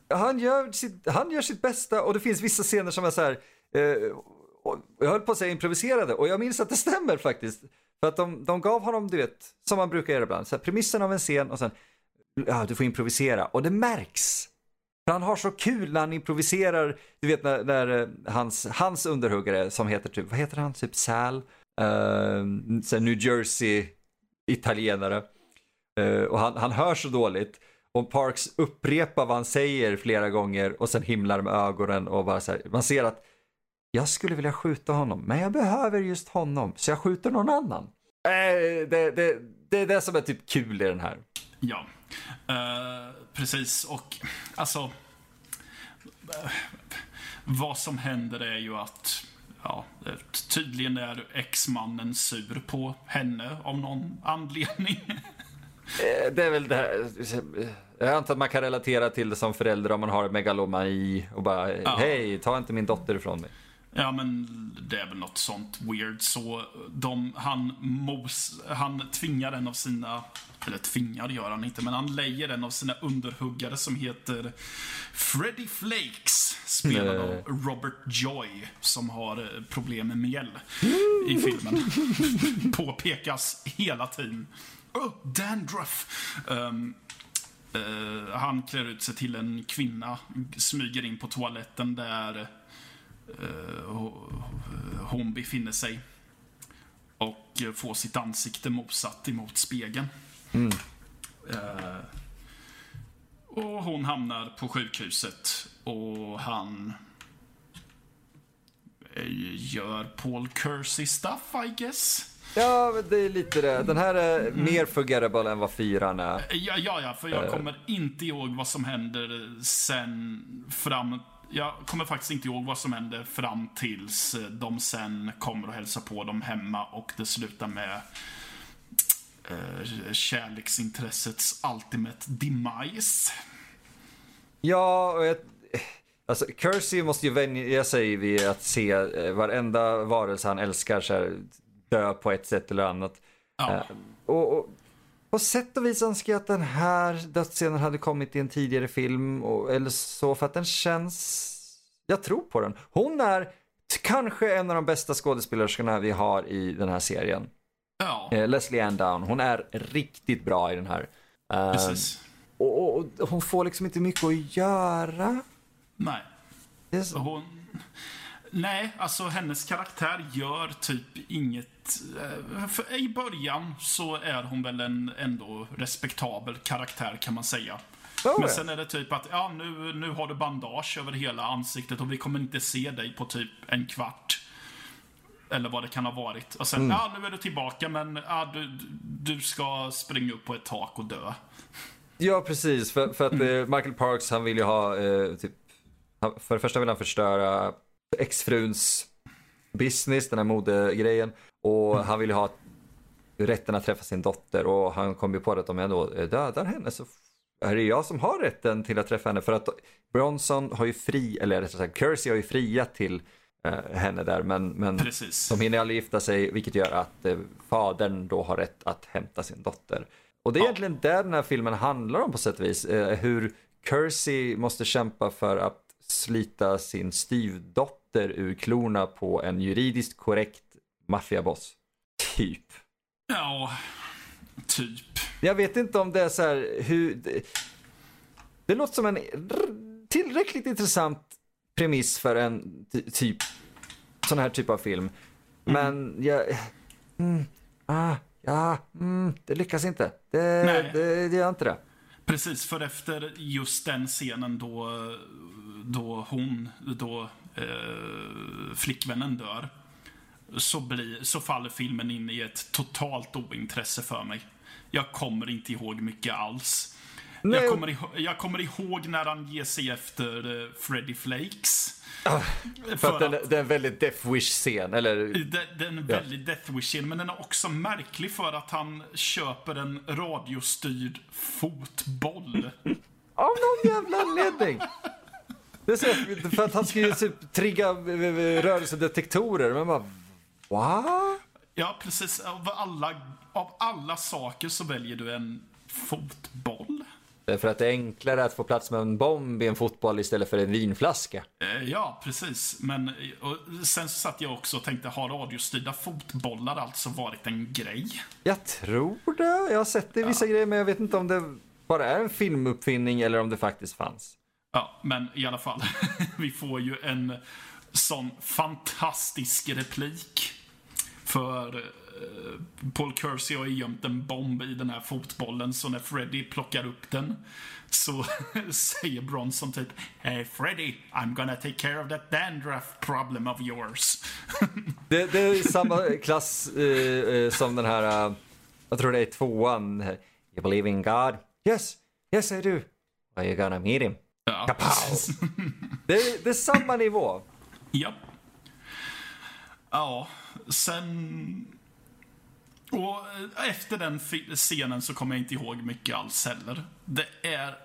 Han gör, sitt, han gör sitt bästa och det finns vissa scener som är så här. Eh, jag höll på att säga improviserade och jag minns att det stämmer faktiskt. För att de, de gav honom, du vet, som man brukar göra ibland, så här, premissen av en scen och sen, ja, du får improvisera. Och det märks. För han har så kul när han improviserar, du vet när, när eh, hans, hans underhuggare som heter typ, vad heter han, typ Sal, uh, New Jersey italienare. Uh, och han, han hör så dåligt. Och Parks upprepar vad han säger flera gånger och sen himlar med ögonen och bara så här, man ser att jag skulle vilja skjuta honom, men jag behöver just honom, så jag skjuter någon annan. Eh, det, det, det är det som är typ kul i den här. Ja, eh, precis. Och alltså... vad som händer är ju att... Ja, tydligen är ex-mannen sur på henne av någon anledning. Eh, det är väl det här, jag antar att man kan relatera till det som förälder om man har megalomani och bara, Ja. hej, ta inte min dotter ifrån mig. Ja, men det är väl något sånt weird. Så de, han, mos, han tvingar en av sina, eller tvingar gör han inte, men han lejer en av sina underhuggare som heter Freddy Flakes. Spelad Nej. av Robert Joy, som har eh, problem med mjäll i filmen. [LAUGHS] Påpekas hela tiden. Oh, dandruff! Um, eh, han klär ut sig till en kvinna, smyger in på toaletten där hon befinner sig. Och eh, får sitt ansikte motsatt emot spegeln. Eh, och hon hamnar på sjukhuset och han eh, gör Paul Kersey stuff, I guess. Ja, det är lite det. Den här är mer forgettable än vad fyran är. Ja, ja, ja, för jag kommer inte ihåg vad som händer sen fram... Jag kommer faktiskt inte ihåg vad som händer fram tills eh, de sen kommer och hälsar på dem hemma och det slutar med eh, kärleksintressets ultimate demise. Ja, och jag, alltså Kersey måste ju vänja sig vid att se eh, varenda varelse han älskar så här, dö på ett sätt eller annat. Ja, Eh, och, och på sätt och vis önskar jag att den här dödsscenen hade kommit i en tidigare film och, eller så för att den känns, jag tror på den. Hon är kanske en av de bästa skådespelerskorna vi har i den här serien. ja Eh, Leslie Ann Down, hon är riktigt bra i den här. Eh, precis. och, och, och hon får liksom inte mycket att göra. Nej. Så, Hon... Nej, alltså hennes karaktär gör typ inget... eh, För I början så är hon väl en ändå respektabel karaktär kan man säga. Oh, Men sen är det typ att, ja nu, nu har du bandage över hela ansiktet och vi kommer inte se dig på typ en kvart. Eller vad det kan ha varit. Och sen, ja nu är du tillbaka men ja, du, du ska springa upp på ett tak och dö. Ja, precis. För, för att eh, Michael Parks, han vill ju ha, eh, typ, för det första vill han förstöra exfruns business, den här modegrejen. Och han vill ju ha rätten att träffa sin dotter och han kom ju på att om jag då dödar henne så är det jag som har rätten till att träffa henne. För att Bronson har ju fri, eller rättare sagt Kersey har ju friat till eh, henne där. Men, men Precis. de hinner aldrig gifta sig, vilket gör att eh, fadern då har rätt att hämta sin dotter. Och det är Ja. egentligen det den här filmen handlar om på sätt och vis. Eh, hur Kersey måste kämpa för att slita sin styvdotter ur klorna på en juridiskt korrekt maffiaboss. Typ. Ja, typ. Jag vet inte om det är så här hur... Det, det låter som en tillräckligt intressant premiss för en ty- typ sån här typ av film. Men jag... Mm, ah, ja, mm, det lyckas inte. Det, Nej. det, det gör inte det. Precis, för efter just den scenen då, då hon, då eh, flickvännen dör, så, blir, så faller filmen in i ett totalt ointresse för mig. Jag kommer inte ihåg mycket alls. Nej. Jag kommer, ihåg, jag kommer ihåg när han ger sig efter eh, Freddy Flakes. För att den, det är en väldigt Death Wish-scen, eller? Den, den är väldigt Death wish men den är också märklig för att han köper en radiostyrd fotboll. [LAUGHS] Av någon jävla anledning. Det är så, för att han ska ju typ trigga rörelsedetektorer. Men bara, va? Ja, precis. Av alla, av alla saker så väljer du en fotboll. För att det är enklare att få plats med en bomb i en fotboll istället för en vinflaska. Eh, Ja, precis. Men sen så satt jag också och tänkte, har radiostyrda fotbollar alltså varit en grej? Jag tror det. Jag har sett det i vissa grejer, men jag vet inte om det bara är en filmuppfinning eller om det faktiskt fanns. Ja, men i alla fall. [LAUGHS] Vi får ju en sån fantastisk replik. För eh, Paul Kersey har ju gömt en bomb i den här fotbollen, så när Freddy plockar upp den så [LAUGHS] säger Bronson typ Hey Freddy, I'm gonna take care of that dandruff problem of yours. [LAUGHS] Det, det är samma klass eh, eh, som den här, eh, jag tror det är tvåan. You believe in God? Yes, yes I do. Are you gonna meet him? Ja, Kapow! [LAUGHS] Det är, det är samma nivå. Ja. Ja, sen... Och eh, efter den scenen så kommer jag inte ihåg mycket alls heller. Det är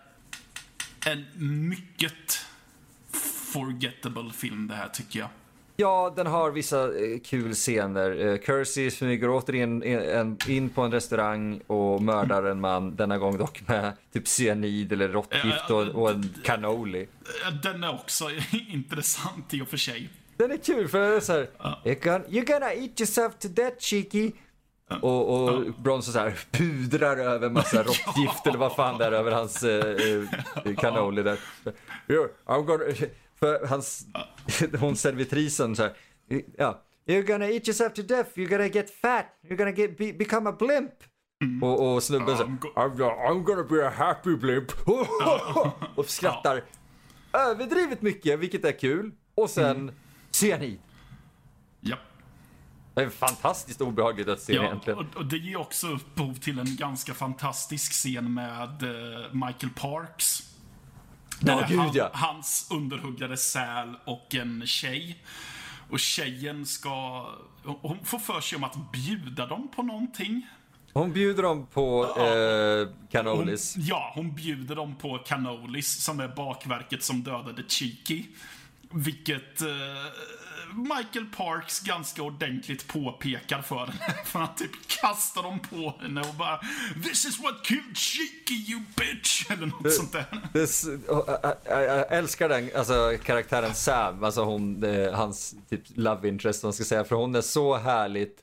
en mycket forgettable film det här tycker jag. Ja, den har vissa eh, kul scener. Eh, Kersey smyger återigen en, in på en restaurang och mördar en man, denna gång dock med typ cyanid eller råttgift och, och en cannoli. Den är också [LAUGHS] intressant i och för sig. Den är kul för det är så här, you're, gonna, eat yourself to death cheeky. Och, och Bronson så här pudrar över massa [LAUGHS] råttgift eller vad fan det är över hans eh, eh, [LAUGHS] cannoli där. I'm gonna, för hans, [LAUGHS] hon servitrisen så här, ja, you're gonna eat yourself to death, you're gonna get fat, you're gonna get, be, become a blimp. Och, och snubben så här, I'm I'm, go- I'm gonna be a happy blimp. [LAUGHS] och skrattar överdrivet mycket, vilket är kul. Och sen cyanid. Ja. Det är fantastiskt obehagligt att se Ja, egentligen. och, och det ger också upphov till en ganska fantastisk scen med eh, Michael Parks. Där Ja, det är han, ja. Hans underhuggare säl och en tjej. Och tjejen ska... Hon får för sig om att bjuda dem på någonting. Hon bjuder dem på eh, Hon, cannolis. ja, hon bjuder dem på cannolis som är bakverket som dödade Cheeky. Vilket eh, Michael Parks ganska ordentligt påpekar för henne. [LAUGHS] För han typ kastar dem på henne och bara This is what killed Cheeky you bitch! [LAUGHS] Eller något sånt där. Det är s- och, ä- ä- Jag älskar den alltså, karaktären Sam, alltså hon, hans typ love interest, man ska säga, för hon är så härligt.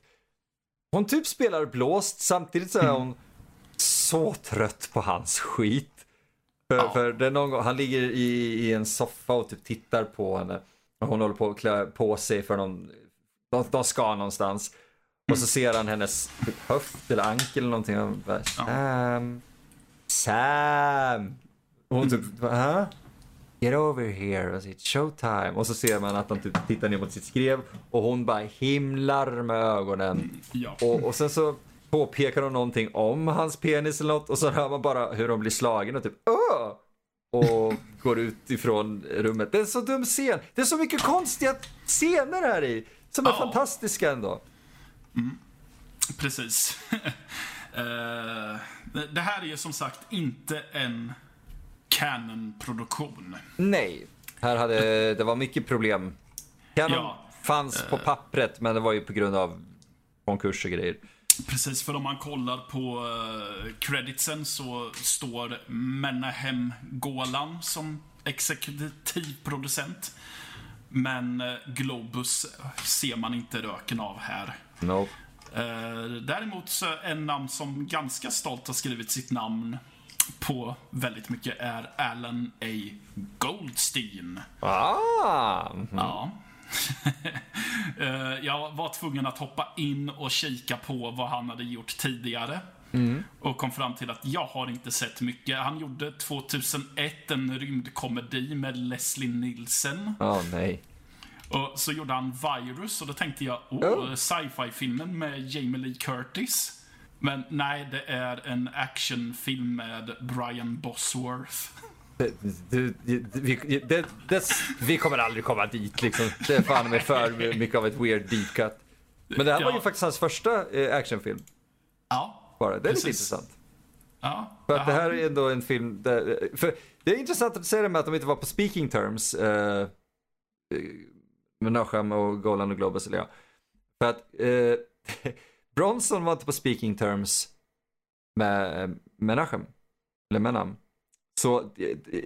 Hon typ spelar blåst, samtidigt så är hon så trött på hans skit. För, Ja. för det är någon gång, han ligger i, i en soffa och typ tittar på henne. Hon håller på att klä på sig för någon, de, de ska någonstans. Och så ser han hennes typ höft eller ankel eller någonting. Och bara, Sam, Sam. Och hon typ, huh? Get over here, it's showtime. Och så ser man att han typ tittar ner mot sitt skrev och hon bara himlar med ögonen. Ja. Och, och sen så påpekar hon någonting om hans penis eller något och så hör man bara hur hon blir slagen och typ Åh! Och går ut ifrån rummet. Det är en så dum scen. Det är så mycket konstiga scener här i. Som är Ja. fantastiska ändå. Precis. [LAUGHS] Eh, det- det här är ju som sagt inte en Canon-produktion. Nej, här hade det var mycket problem. Canon Ja. fanns på pappret, men det var ju på grund av konkurs och grejer. Precis, för om man kollar på uh, creditsen så står Menahem Golan som exekutiv producent. Men uh, Globus ser man inte röken av här. No. Uh, däremot så en namn som ganska stolt har skrivit sitt namn på väldigt mycket är Alan A. Goldstein. Ah! Mm. Ja. [LAUGHS] Eh, jag var tvungen att hoppa in och kika på vad han hade gjort tidigare. Mm. Och kom fram till att jag har inte sett mycket. Han gjorde 2001 en rymdkomedi med Leslie Nielsen. Oh, nej. Och så gjorde han Virus och då tänkte jag, oh, Oh. sci-fi-filmen med Jamie Lee Curtis. Men nej, det är en actionfilm med Brian Bosworth. [LAUGHS] Det, det, det, vi, det, det, vi kommer aldrig komma dit liksom. Det är fan med för mycket av ett weird deep cut. Men det här var ju Ja. faktiskt hans första eh, actionfilm. Ja, Bara. Det är lite Precis. intressant. ja. För att det han- här är ändå en film där, för det är intressant att säga det med att de inte var på speaking terms. Eh, eh, Menachem och Golan och Globus eller ja. För att eh, [LAUGHS] Bronson var inte på speaking terms med eh, Menachem. Eller Menam. Så eh, eh,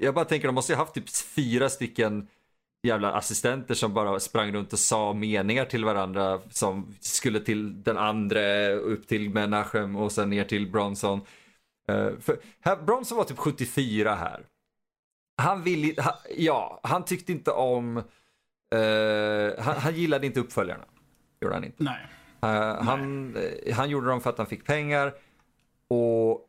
jag bara tänker de måste ju haft typ fyra stycken jävla assistenter som bara sprang runt och sa meningar till varandra som skulle till den andra, upp till Menachem och sen ner till Bronson. Eh, för här, Bronson var typ 74 här. Han ville, ha, ja, han tyckte inte om, eh, han, han gillade inte uppföljarna. Gjorde han inte. Nej. Eh, han, eh, han gjorde dem för att han fick pengar och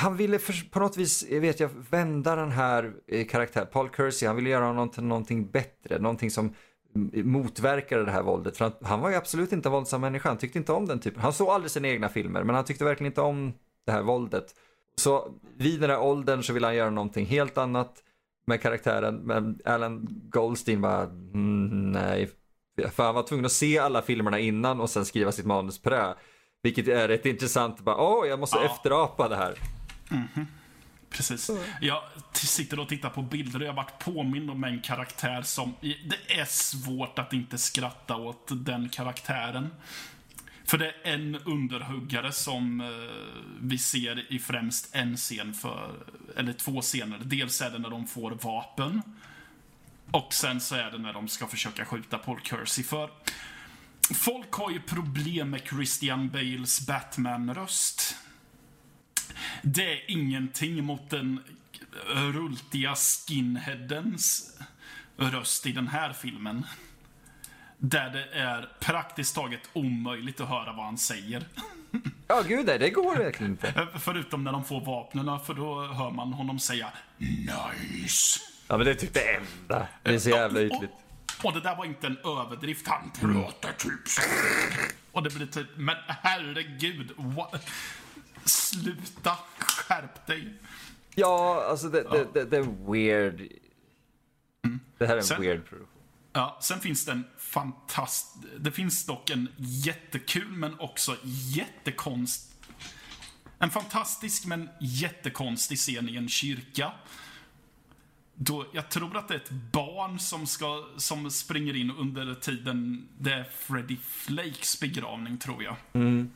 han ville för, på något vis, vet jag, vända den här eh, karaktären, Paul Kersey, han ville göra någonting, någonting bättre, någonting som mm, motverkade det här våldet. För han, han var ju absolut inte en våldsam människa, han tyckte inte om den typen. Han såg aldrig sina egna filmer, men han tyckte verkligen inte om det här våldet. Så vid den här åldern så ville han göra någonting helt annat med karaktären, men Alan Goldstein bara, mm, nej. För han var tvungen att se alla filmerna innan och sen skriva sitt manus på det. Vilket är rätt intressant, bara, åh, jag måste Ja. efterapa det här. Precis. Jag t- sitter och tittar på bilder och jag har varit påmind om en karaktär som... Det är svårt att inte skratta åt den karaktären. För det är en underhuggare som eh, vi ser i främst en scen för... Eller två scener. Dels är det när de får vapen. Och sen så är det när de ska försöka skjuta Paul Kersey. För folk har ju problem med Christian Bales Batman-röst. Det är ingenting mot den rultiga skinheadens röst i den här filmen. Där det är praktiskt taget omöjligt att höra vad han säger. Ja, gud det går verkligen inte. [LAUGHS] Förutom när de får vapnen, för då hör man honom säga Nice. Ja, men det är typ det enda. Det är så jävla ytligt. Och, och det där var inte en överdrift, han pratar typ så. Och det blir typ, men herregud, what? Sluta, skärp dig. Ja, alltså det, det, det, det är weird. Det här är en Sen- weird produktion. Ja, sen finns det en fantast... Det finns dock en jättekul men också jättekonst... En fantastisk men jättekonstig scen i en kyrka. Då, jag tror att det är ett barn som, ska, som springer in under tiden det är Freddie Flakes begravning, tror jag. För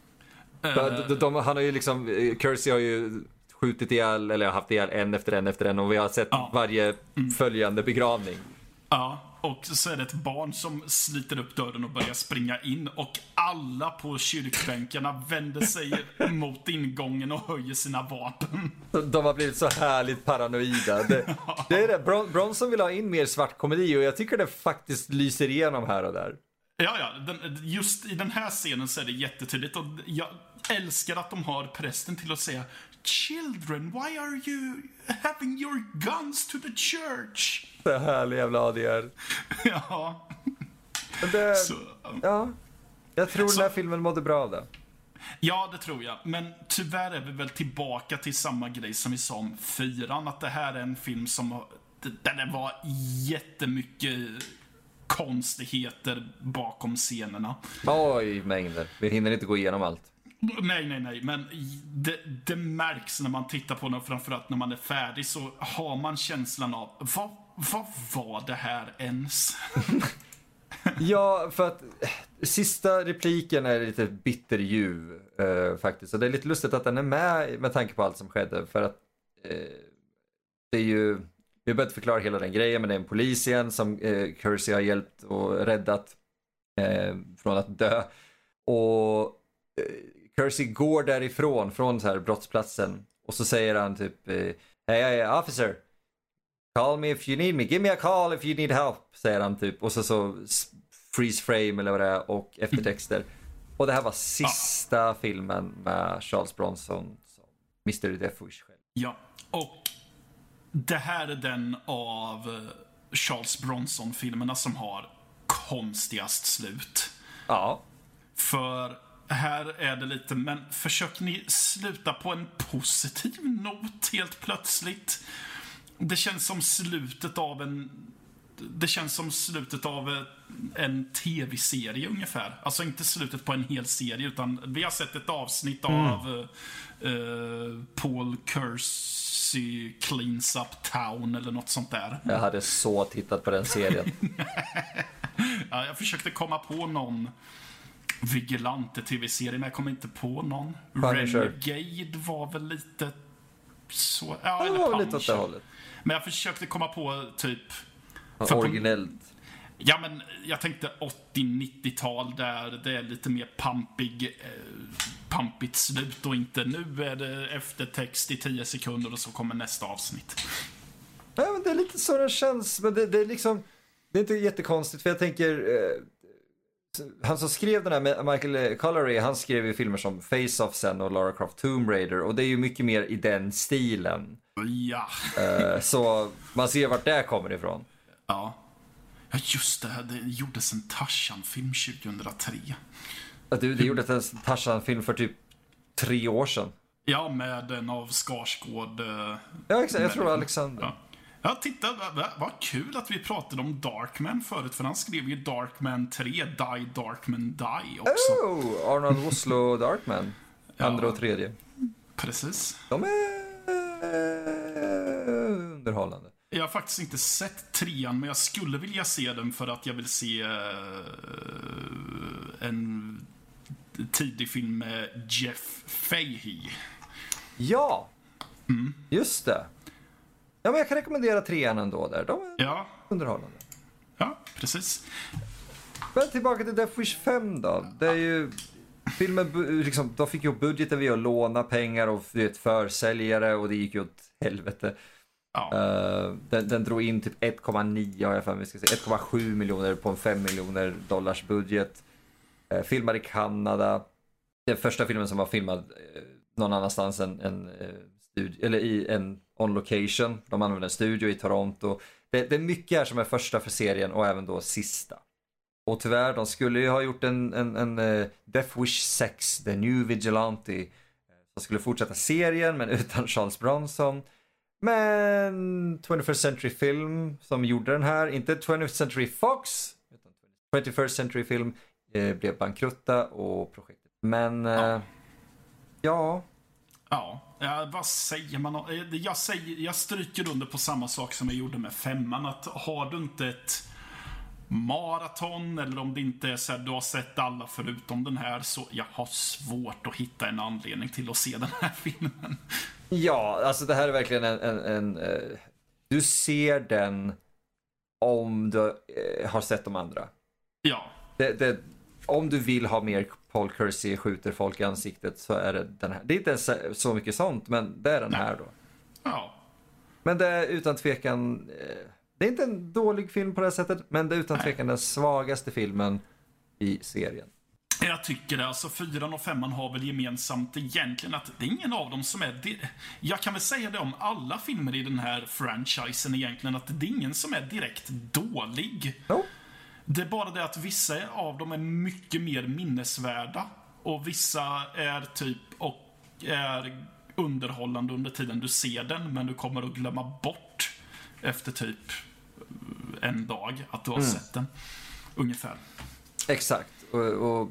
De, de, han har ju liksom, eh, Kersey har ju skjutit ihjäl, eller haft ihjäl en efter en efter en och vi har sett Ja. varje följande begravning. Ja, och så är det ett barn som sliter upp dörren och börjar springa in och alla på kyrkbänkarna vänder sig [LAUGHS] mot ingången och höjer sina vapen. De har blivit så härligt paranoida. [LAUGHS] Det, det är det. Bron, Bronson vill ha in mer svart komedi och jag tycker det faktiskt lyser igenom här och där. Ja, ja, den, just i den här scenen så är det jättetydligt och jag älskar att de har prästen till att säga Children, why are you having your guns to the church? Så härlig jävla ADR. [LAUGHS] Ja, Det, så, ja, jag tror Så- den här filmen mådde bra av det. Ja, det tror jag. Men tyvärr är vi väl tillbaka till samma grej som vi sa om fyran. Att det här är en film som där det var jättemycket konstigheter bakom scenerna. Oj, mängder. Vi hinner inte gå igenom allt. Nej, nej, nej, men det, det märks när man tittar på den, framförallt när man är färdig, så har man känslan av vad vad var det här ens? [LAUGHS] Ja, för att eh, sista repliken är lite bitterljuv eh, faktiskt. Och det är lite lustigt att den är med med tanke på allt som skedde. För att eh, det är ju, vi har inte förklara hela den grejen, men det är en polis igen som eh, Kersey har hjälpt och räddat eh, från att dö. Och eh, Kersey går därifrån, från så här brottsplatsen. Och så säger han typ, eh, Hey, är officer, Call me if you need me, give me a call if you need help, säger han typ. Och så så freeze frame eller vad det är och eftertexter. Och det här var sista filmen med Charles Bronson som Mr. Death själv. Ja, och det här är den av eh, Charles Bronson-filmerna som har konstigast slut. Ja. För här är det lite, men försöker ni sluta på en positiv not helt plötsligt? Det känns som slutet av en... Det känns som slutet av eh, en tv-serie ungefär. Alltså inte slutet på en hel serie, utan vi har sett ett avsnitt av uh, Paul Kersey Cleans Up Town eller något sånt där. Jag hade så tittat på den serien. [LAUGHS] ja, jag försökte komma på någon Vigilante-tv-serie, men jag kom inte på någon. Punisher. Renegade var väl lite så... Ja, eller var lite åt Punisher. det hållet. Men jag försökte komma på typ... För på- Originellt. Ja, men jag tänkte 80-90-tal där det är lite mer pampig, eh, pampigt slut och inte nu är det eftertext i 10 sekunder och så kommer nästa avsnitt. Nej, men det är lite så det känns. Men det, det är liksom, det är inte jättekonstigt för jag tänker, eh, han som skrev den här, med Michael Collery, han skrev ju filmer som Face-Off sen och Lara Croft Tomb Raider och det är ju mycket mer i den stilen. Ja. Eh, så man ser vart det kommer ifrån. Ja. Ja, just det. Det gjordes en Tarzan-film 2003. Att du, det gjorde en Tarzan-film för typ tre år sedan. Ja, med en av Skarsgård. eh, Ja, exakt. Jag tror. Alexander. Ja. Ja, titta, vad, kul att vi pratade om Darkman förut, för han skrev ju Darkman 3, Die Darkman Die också. Oh, Arnold Oslo Darkman. Andra och tredje. Precis. De är eh, underhållande. Jag har faktiskt inte sett trean, men jag skulle vilja se den för att jag vill se eh, en tidig film med Jeff Fahey. Ja, just det. Ja, men jag kan rekommendera trean ändå där. De är Ja, underhållande. ja, precis. Men tillbaka till Death Wish 5 då. Det är ju... Filmen, liksom, de fick ju budgeten via att låna pengar och vet, försäljare och det gick ju åt helvete. Ja. Eh, den, den drog in typ 1,9 har jag för mig ska säga. 1,7 miljoner på en 5 miljoner dollars budget. Uh, filmad i Kanada. Den första filmen som var filmad uh, någon annanstans än, än studio, eller i en on location. De använde en studio i Toronto. Det, det är mycket här som är första för serien och även då sista. Och tyvärr, de skulle ju ha gjort en, en, en uh, Death Wish 6, The New Vigilante. Som skulle fortsätta serien men [LAUGHS] utan Charles Bronson. Men 21st Century Film som gjorde den här, inte 20th Century Fox, utan 21st Century Film eh, blev bankrutta och projektet. Men eh, ja, Ja, ja, vad säger man? Eh, Jag, säger, jag stryker under på samma sak som jag gjorde med femman. Att har du inte ett maraton eller om det inte är så att du har sett alla förutom den här så jag har svårt att hitta en anledning till att se den här [LAUGHS] filmen. ja, alltså det här är verkligen en, en, en eh, du ser den om du eh, har sett de andra. Ja, Det, det, om du vill ha mer Paul Kersey skjuter folk i ansiktet så är det den här. Det är inte ens så mycket sånt, men det är den här då. ja, Men det är utan tvekan, eh, det är inte en dålig film på det här sättet, men det är utan tvekan den svagaste filmen i serien. Jag tycker det. Alltså fyran och femman har väl gemensamt egentligen att det är ingen av dem som är... di- Jag kan väl säga det om alla filmer i den här franchisen egentligen, att det är ingen som är direkt dålig. No? Det är bara det att vissa av dem är mycket mer minnesvärda. Och vissa är typ och är underhållande under tiden du ser den, men du kommer att glömma bort efter typ en dag att du har sett den. Ungefär. Exakt, och, och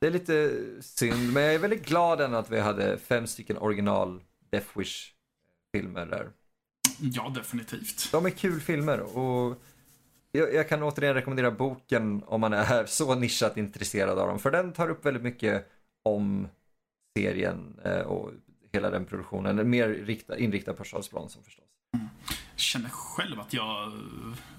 det är lite synd, men jag är väldigt glad ändå att vi hade fem stycken original Death Wish-filmer där. Ja, definitivt. De är kul filmer och jag, jag, kan återigen rekommendera boken om man är så nischat intresserad av dem. För den tar upp väldigt mycket om serien eh, och hela den produktionen. Mer rikta, inriktad på Charles Bronson förstås. Mm. Känner själv att jag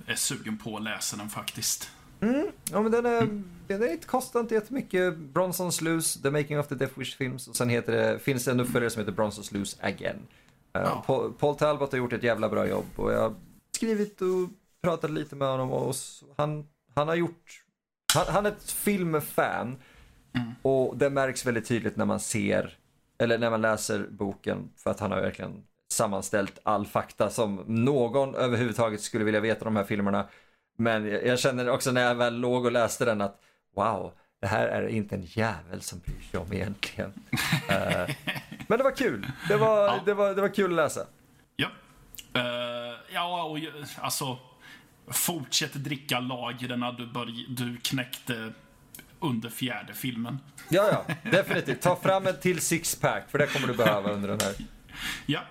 är sugen på att läsa den faktiskt. Mm, ja men den är, mm. den är kostar inte jättemycket. Bronsons Loose, The Making of the Death Wish Films. Och sen heter det, finns det en uppföljare som heter Bronsons Loose Again. Uh, ja. Paul, Paul, Talbot har gjort ett jävla bra jobb och jag har skrivit och pratat lite med honom och han, han har gjort, han, han är ett filmfan. Mm. Och det märks väldigt tydligt när man ser, eller när man läser boken för att han har verkligen sammanställt all fakta som någon överhuvudtaget skulle vilja veta om de här filmerna. Men jag känner också när jag väl låg och läste den att wow, det här är inte en jävel som bryr sig om egentligen. uh, [LAUGHS] men det var kul. Det var, ja. det, var, det var kul att läsa. Ja. Uh, ja, och alltså fortsätt dricka lagren du, börj- du knäckte under fjärde filmen. Ja, ja, definitivt. Ta fram en till sixpack, för det kommer du behöva under den här. [LAUGHS] Ja,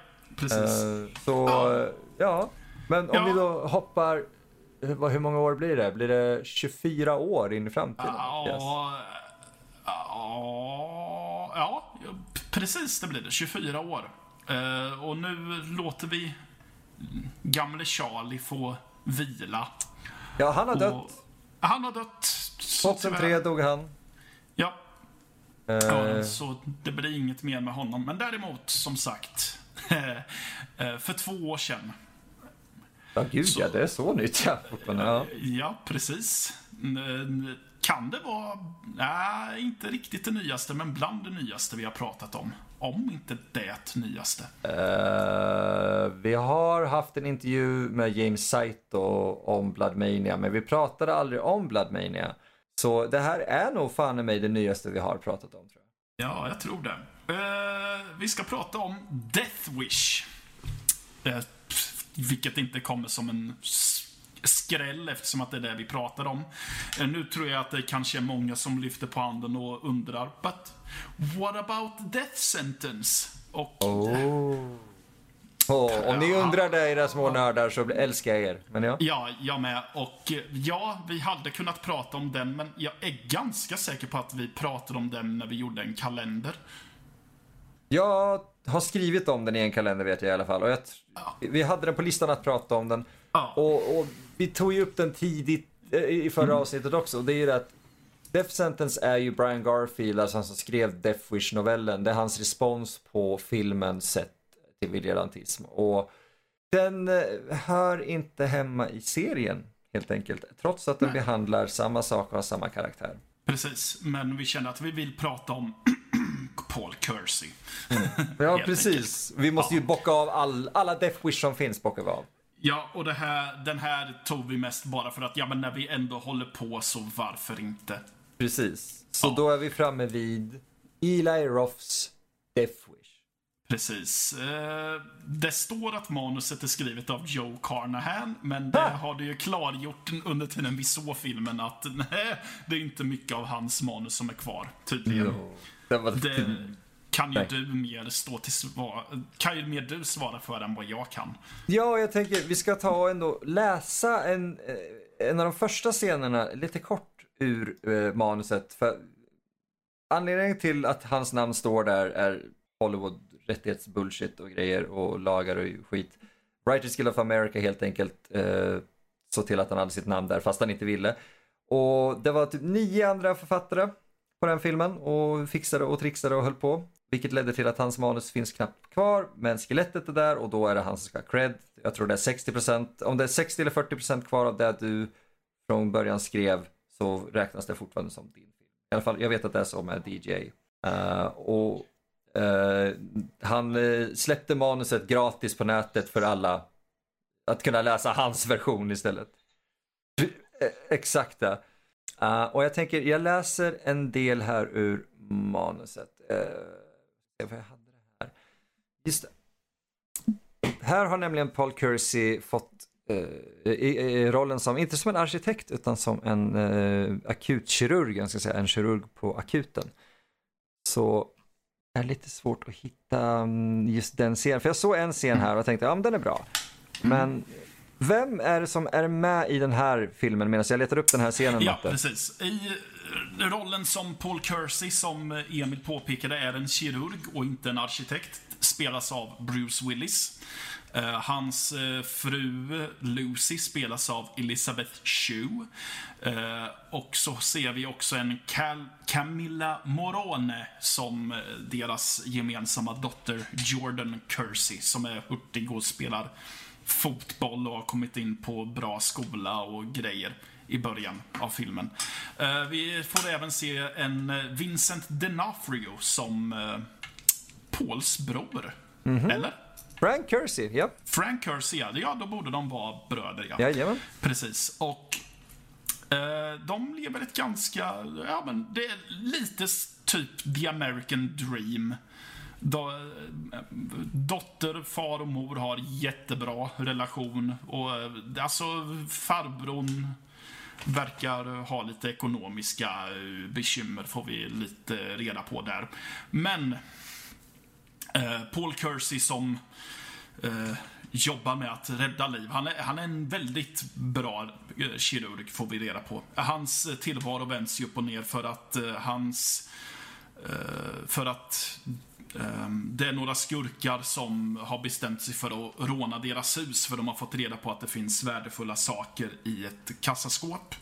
precis. Uh, så, ja. Men om ja. vi då hoppar hur många år blir det? Blir det 24 år in i framtiden? Ja, yes. ja, precis det blir det. 24 år. Uh, och nu låter vi gamle Charlie få vila. Ja, han har och, dött. Han har dött. 2003 dog han. Ja. Uh. ja. Så det blir inget mer med honom. Men däremot, som sagt, eh, för två år sedan Ja, gud så, ja, det är så nytt ja. Ja, ja precis. Kan det vara, nej, inte riktigt det nyaste, men bland det nyaste vi har pratat om. Om inte det nyaste. Uh, vi har haft en intervju med James Saito om Bloodmania, men vi pratade aldrig om Bloodmania. Så det här är nog fan i mig det nyaste vi har pratat om, tror jag. Ja, jag tror det. Uh, vi ska prata om Death Wish. Uh, vilket inte kommer som en skräll eftersom att det är det vi pratar om. Eh, nu tror jag att det kanske är många som lyfter på handen och undrar, but what about death sentence? Och... Oh. Oh, om ni undrar det era små nördar så älskar jag er. Men ja. ja, jag med. Och eh, ja, vi hade kunnat prata om den, men jag är ganska säker på att vi pratade om den när vi gjorde en kalender. Jag har skrivit om den i en kalender vet jag i alla fall. Och jag, ja. Vi hade den på listan att prata om den. Ja. Och, och, vi tog ju upp den tidigt eh, i förra mm. avsnittet också. Och det är ju det att Death Sentence är ju Brian Garfield, alltså han som skrev Death Wish-novellen. Det är hans respons på filmen sett till vigilantism. Och den eh, hör inte hemma i serien helt enkelt. Trots att den Nej. behandlar samma sak och har samma karaktär. Precis, men vi känner att vi vill prata om [CLEARS THROAT] Paul Kersey. Mm. Ja, precis. Vi måste ju bocka av all, alla Death Wish som finns, bockar vi av. Ja, och det här, den här tog vi mest bara för att, ja men när vi ändå håller på så varför inte? Precis. Så ja. då är vi framme vid Eli Roths Death Wish. Precis. Eh, det står att manuset är skrivet av Joe Carnahan, men det har du ju klargjort under tiden vi såg filmen att nej, det är inte mycket av hans manus som är kvar, tydligen. No. Det, var... det kan ju Nej. du mer stå till svar, kan ju mer du svara för än vad jag kan. Ja, jag tänker vi ska ta och ändå läsa en, eh, en av de första scenerna lite kort ur eh, manuset. För anledningen till att hans namn står där är Hollywood rättighetsbullshit och grejer och lagar och skit. Writers Guild of America helt enkelt eh, såg till att han hade sitt namn där fast han inte ville. Och det var typ nio andra författare på den filmen och fixade och trixade och höll på. Vilket ledde till att hans manus finns knappt kvar, men skelettet är där och då är det han som ska ha cred. Jag tror det är 60%, om det är 60 eller 40% kvar av det du från början skrev så räknas det fortfarande som din film. I alla fall, jag vet att det är så med DJ. Uh, eh, och uh, han uh, släppte manuset gratis på nätet för alla att kunna läsa hans version istället. Exakt det. Uh, och jag tänker, jag läser en del här ur manuset. Uh, jag hade det här. Just det. Här har nämligen Paul Kersey fått uh, i, i, rollen som, inte som en arkitekt utan som en uh, akutkirurg, jag ska säga, en kirurg på akuten. Så det är lite svårt att hitta um, just den scenen, för jag såg en scen här och tänkte, ja men den är bra. Men vem är det som är med i den här filmen medan jag letar upp den här scenen, Ja, Matte? precis. I eh, rollen som Paul Kersey, som Emil påpekade, är en kirurg och inte en arkitekt, spelas av Bruce Willis. Eh, hans eh, fru Lucy spelas av Elizabeth Shue. Eh, och så ser vi också en Cal Camilla Morone som eh, deras gemensamma dotter Jordan Kersey, som är hurtig och spelar fotboll och har kommit in på bra skola och grejer i början av filmen. Eh, vi får även se en eh, Vincent D'Onofrio som eh, Pauls bror. Eller? Frank Kersey, ja. Frank Kersey, ja. ja. Då borde de vara bröder, ja. Jajamän. Precis. Och eh, de lever ett ganska, ja men det är lite typ the American dream. Do, dotter, far och mor har jättebra relation och eh, alltså farbrorn verkar ha lite ekonomiska eh, bekymmer får vi lite reda på där. Men eh, Paul Kersey som eh, jobbar med att rädda liv. Han är, han är en väldigt bra eh, kirurg, får vi reda på. Hans tillvaro vänds ju upp och ner för att eh, hans... Eh, för att det är några skurkar som har bestämt sig för att råna deras hus för de har fått reda på att det finns värdefulla saker i ett kassaskåp.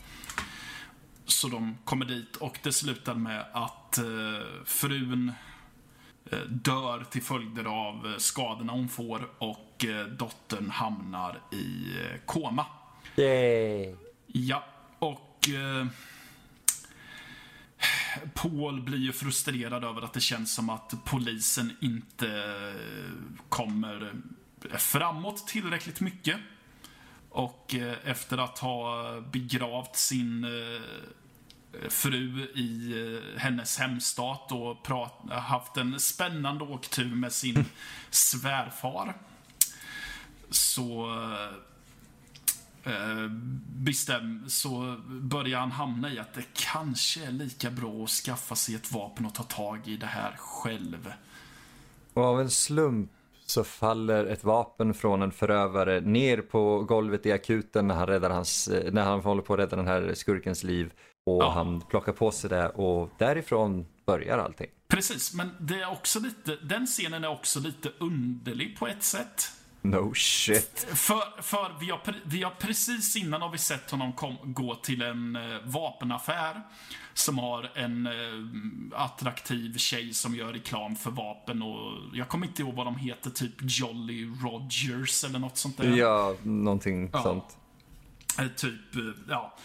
Så de kommer dit och det slutar med att eh, frun eh, dör till följder av eh, skadorna hon får och dottern hamnar i koma. Yay. Ja, och Paul blir ju frustrerad över att det känns som att polisen inte kommer framåt tillräckligt mycket. Och eh, efter att ha begravt sin eh, fru i eh, hennes hemstat och prat, haft en spännande åktur med sin [LAUGHS] svärfar. Så bestäm, så börjar han hamna i att det kanske är lika bra att skaffa sig ett vapen och ta tag i det här själv. Och av en slump så faller ett vapen från en förövare ner på golvet i akuten när han, räddar hans, eh, när han håller på att rädda den här skurkens liv. Och Ja. han plockar på sig det och därifrån börjar allting. Precis, men det är också lite, den scenen är också lite underlig på ett sätt. No shit. För, för vi, har, vi har precis innan har vi sett honom kom, gå till en eh, vapenaffär som har en eh, attraktiv tjej som gör reklam för vapen och jag kommer inte ihåg vad de heter, typ Jolly Rogers eller något sånt där. Ja, någonting Ja. sånt. Eh, typ, eh, ja.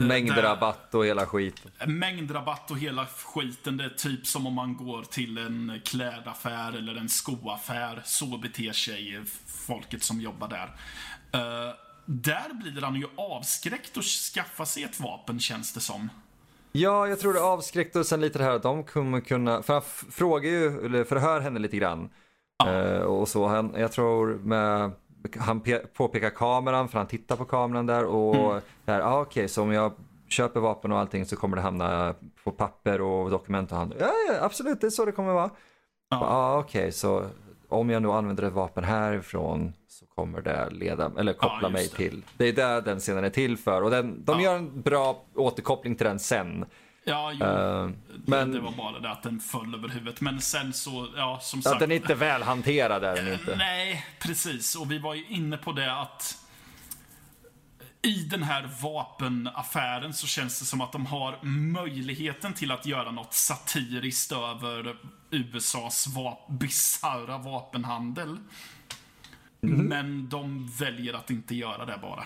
Eh, Mängdrabatt och hela skiten. Mängdrabatt och hela skiten. Det är typ som om man går till en klädaffär eller en skoaffär. Så beter sig folket som jobbar där. Eh, där blir han ju avskräckt att skaffa sig ett vapen, känns det som. Ja, jag tror det avskräckte och sen lite det här att de kommer kunna, för han frågar ju, eller förhör henne lite grann. Eh, och så, han, jag tror med, han pe- påpekar kameran för han tittar på kameran där och Mm. där, ah, okej, så om jag köper vapen och allting så kommer det hamna på papper och dokument och han, ja, ja absolut, det är så det kommer vara. Ja, ah, okej, så om jag nu använder ett vapen härifrån så kommer det leda, eller koppla Ja, mig det. till. Det är där den scenen är till för och den, de Ja. gör en bra återkoppling till den sen. Ja, jo, Eh, men- det, var bara det att den föll över huvudet. Men sen så, ja, som Att sagt. den är inte väl hanterad är den inte. Nej, precis. Och vi var ju inne på det att i den här vapenaffären så känns det som att de har möjligheten till att göra något satiriskt över USAs va bisarra vapenhandel. Men de väljer att inte göra det bara.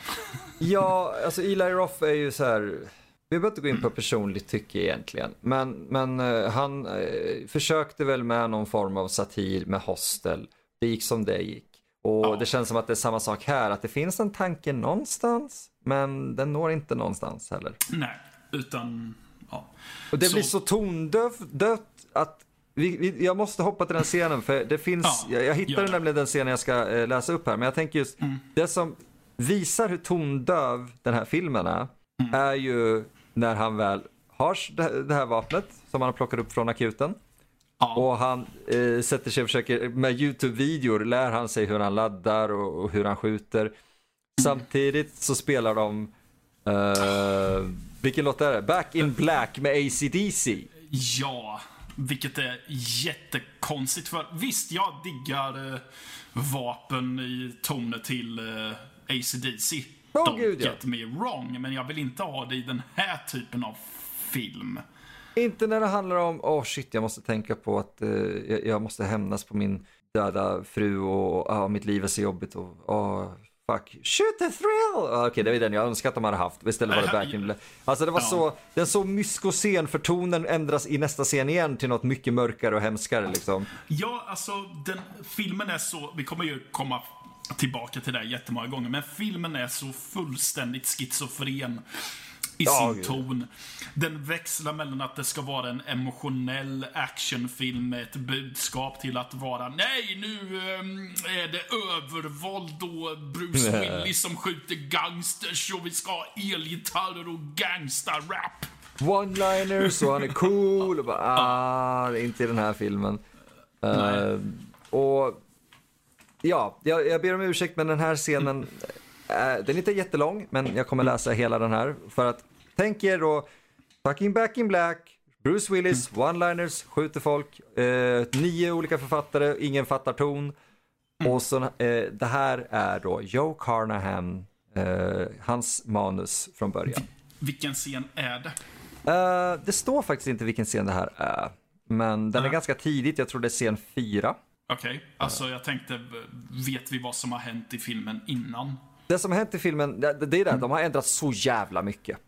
Ja, alltså Eli Roth är ju så här. Vi behöver inte gå in på personligt tycke egentligen. Men, men eh, han eh, försökte väl med någon form av satir med Hostel. Det gick som det gick. Och Ja. det känns som att det är samma sak här. Att det finns en tanke någonstans. Men den når inte någonstans heller. Nej, utan... Ja. Och det Så- blir så tondött dött att vi, vi, jag måste hoppa till den scenen för det finns, Ja, jag, jag hittade. Mm. nämligen den scenen jag ska eh, läsa upp här. Men jag tänker just, det som visar hur tondöv den här filmen är, Mm. är ju när han väl har det, här vapnet som han har plockat upp från akuten. Ja. Och han eh, sätter sig och försöker, med YouTube-videor lär han sig hur han laddar och, och hur han skjuter. Samtidigt så spelar de, eh, vilken låt är det? Back in Black med AC/DC. Ja, vilket är jättekonstigt. För visst, jag diggar eh, vapen i toner till eh, AC/DC. Åh, Don't gud, ja. get me wrong, men jag vill inte ha det i den här typen av film. Inte när det handlar om, åh oh shit, jag måste tänka på att eh, jag, måste hämnas på min döda fru och ah, mitt liv är så jobbigt och åh, fuck, shoot the thrill! Ah, Okej, det är den jag önskar att de hade haft, istället var det back in. Alltså det var Ja. så, den så mysko-scen för tonen ändras i nästa scen igen till något mycket mörkare och hemskare liksom. Ja, alltså den, filmen är så, vi kommer ju komma tillbaka till det här jättemånga gånger, men filmen är så fullständigt schizofren i Ja, sin ton. Den växlar mellan att det ska vara en emotionell actionfilm med ett budskap till att vara nej, nu ehm, är det övervåld och Bruce. [LAUGHS] Willis som skjuter gangsters och vi ska ha elgitarrer och gangsta-rap. One-liners och han är cool och bara [LAUGHS] ah, inte i den här filmen. Eh, och ja, jag, jag ber om ursäkt men den här scenen, eh, den är inte jättelång men jag kommer läsa hela den här. För att tänk er då, fucking back in black, Bruce Willis, one-liners, skjuter folk, eh, nio olika författare, ingen fattar ton. Och så, eh, det här är då Joe Carnahan, eh, hans manus från början. Vilken scen är det? Eh, det står faktiskt inte vilken scen det här är. Men den är ganska tidigt, jag tror det är scen fyra. Okej, alltså jag tänkte, vet vi vad som har hänt i filmen innan? Det som har hänt i filmen, det, det är det, de har ändrat så jävla mycket.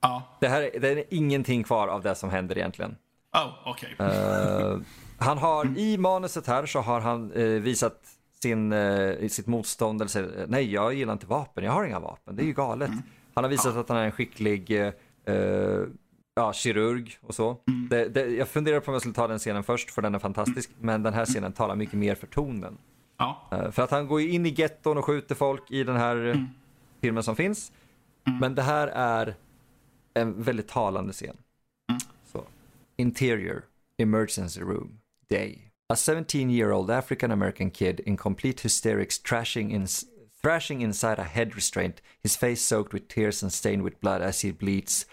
Ja. Det här är- det är ingenting kvar av det som händer egentligen. Oh, okej. Eh, han har, i manuset här så har han eh, visat sin, eh, sitt motstånd, eller säger, nej jag gillar inte vapen, jag har inga vapen, det är ju galet. Han har visat att han är en skicklig ja, kirurg och så. Det, det, jag funderar på om jag skulle ta den scenen först, för den är fantastisk, men den här scenen talar mycket mer för tonen. Ja. Eh, För att han går ju in i getton och skjuter folk i den här eh, filmen som finns. Men det här är en väldigt talande scen. Så. Interior, emergency room, day. A 17 year old African American kid in complete hysterics trashing in, thrashing inside a head restraint, his face soaked with tears and stained with blood as he bleats.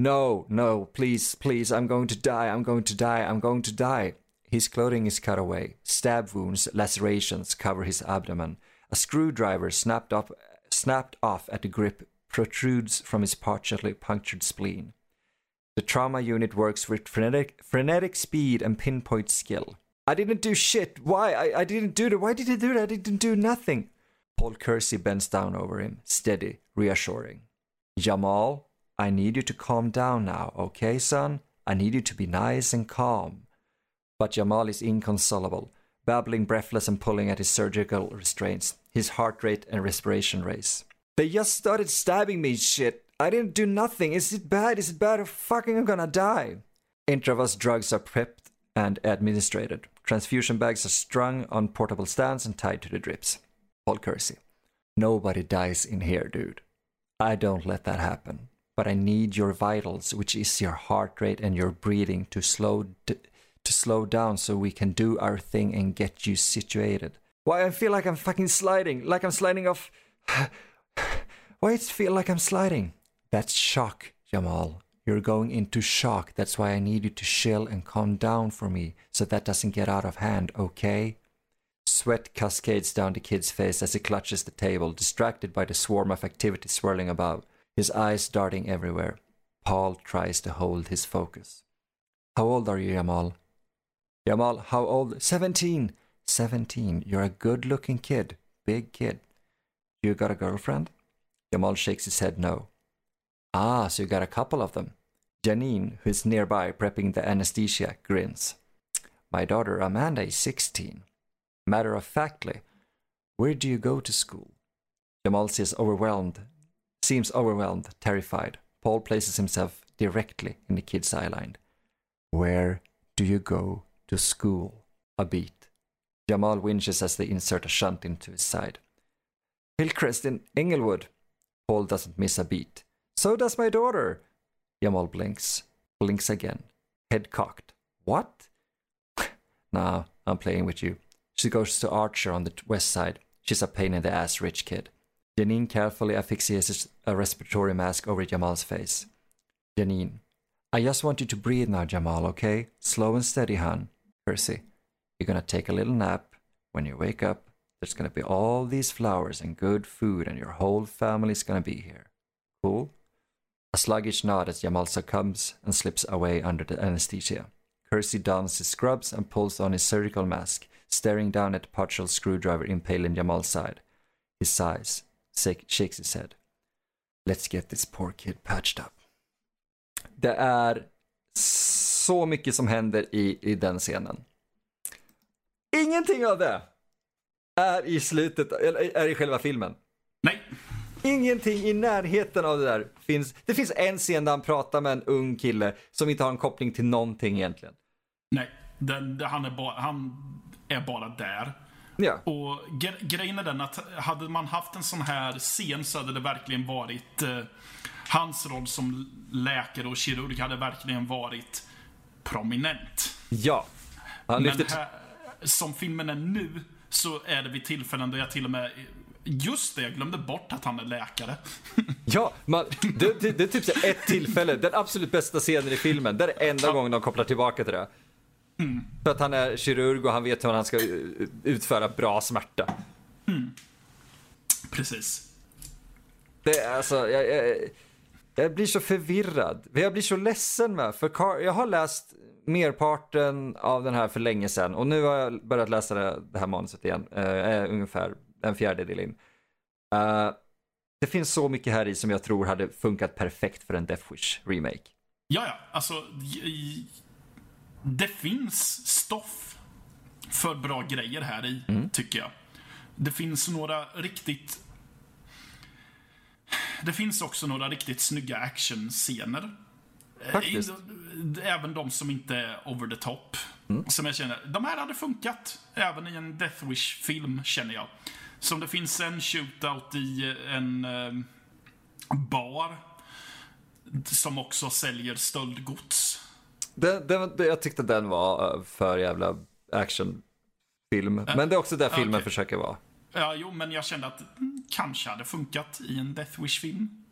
No, no, please, please, I'm going to die, I'm going to die, I'm going to die. His clothing is cut away. Stab wounds, lacerations cover his abdomen. A screwdriver snapped up, snapped off at the grip protrudes from his partially punctured spleen. The trauma unit works with frenetic, frenetic speed and pinpoint skill. I didn't do shit. Why? I, I didn't do that. Why did he do that? I didn't do nothing. Paul Kersey bends down over him, steady, reassuring. Jamal, I need you to calm down now, okay, son? I need you to be nice and calm. But Jamal is inconsolable, babbling breathless and pulling at his surgical restraints, his heart rate and respiration race. They just started stabbing me, shit. I didn't do nothing. Is it bad? Is it bad? Fucking, I'm gonna die. Intravenous drugs are prepped and administered. Transfusion bags are strung on portable stands and tied to the drips. Paul Kersey. Nobody dies in here, dude. I don't let that happen. But I need your vitals, which is your heart rate and your breathing, to slow d- to slow down so we can do our thing and get you situated. Why I feel like I'm fucking sliding, like I'm sliding off. [SIGHS] Why it feel like I'm sliding? That's shock, Jamal. You're going into shock. That's why I need you to chill and calm down for me so that doesn't get out of hand, okay? Sweat cascades down the kid's face as he clutches the table, distracted by the swarm of activity swirling above, his eyes darting everywhere. Paul tries to hold his focus. How old are you, Jamal? Jamal, how old? 17. 17. You're a good looking kid. Big kid. You got a girlfriend? Jamal shakes his head no. Ah, so you got a couple of them. Janine, who is nearby prepping the anesthesia, grins. My daughter Amanda is 16. Matter of factly, where do you go to school? Jamal seems overwhelmed, seems overwhelmed, terrified. Paul places himself directly in the kid's eyeline. Where do you go to school? A beat. Jamal winches as they insert a shunt into his side. Hillcrest in Englewood. Paul doesn't miss a beat. So does my daughter. Jamal blinks. Blinks again. Head cocked. What? [LAUGHS] Nah, I'm playing with you. She goes to Archer on the west side. She's a pain in the ass rich kid. Janine carefully affixes a respiratory mask over Jamal's face. Janine, I just want you to breathe now, Jamal, okay? Slow and steady, hon. Percy, you're gonna take a little nap. When you wake up, there's gonna be all these flowers and good food, and your whole family's gonna be here. Cool? A sluggish nod as Jamal succumbs and slips away under the anesthesia. Percy dons his scrubs and pulls on his surgical mask, staring down at the partial screwdriver impaled in Jamal's side. He sighs, shakes his head. Let's get this poor kid patched up. Det är så mycket som händer i, i den scenen. Ingenting av det är i slutet, eller är i själva filmen. Nej. Ingenting i närheten av det där finns. Det finns en scen där han pratar med en ung kille som inte har en koppling till någonting egentligen. Nej. Den, han, är bara, han är bara där. Ja. Och gre grejen är den att hade man haft en sån här scen så hade det verkligen varit eh, hans roll som läkare och kirurg hade verkligen varit prominent. Ja. Han Men här, som filmen är nu så är det vid tillfällen då jag till och med Just det, jag glömde bort att han är läkare. [LAUGHS] Ja, man, det, det, det är typ ett tillfälle, den absolut bästa scenen i filmen, det är enda gången de kopplar tillbaka till det. För att han är kirurg och han vet hur han ska u- utföra bra smärta. Precis. Det är alltså, jag, jag, jag blir så förvirrad. Jag blir så ledsen med, för Car- jag har läst merparten av den här för länge sedan och nu har jag börjat läsa det, här manuset igen, uh, ungefär en fjärdedel in. Eh, det finns så mycket här i som jag tror hade funkat perfekt för en Death Wish remake. Ja, ja, alltså. Det finns stoff för bra grejer här i, tycker jag. Det finns några riktigt... Det finns också några riktigt snygga actionscener. Eh, Faktiskt. Även de som inte är over the top. Som jag känner, de här hade funkat även i en Death Wish-film, känner jag. Som det finns en shootout i en eh, bar som också säljer stöldgods. Den, den, jag tyckte den var eh, för jävla actionfilm. Men det är också där filmen okej. försöker vara. Ja, jo, men jag kände att mm, kanske hade funkat i en Death Wish-film.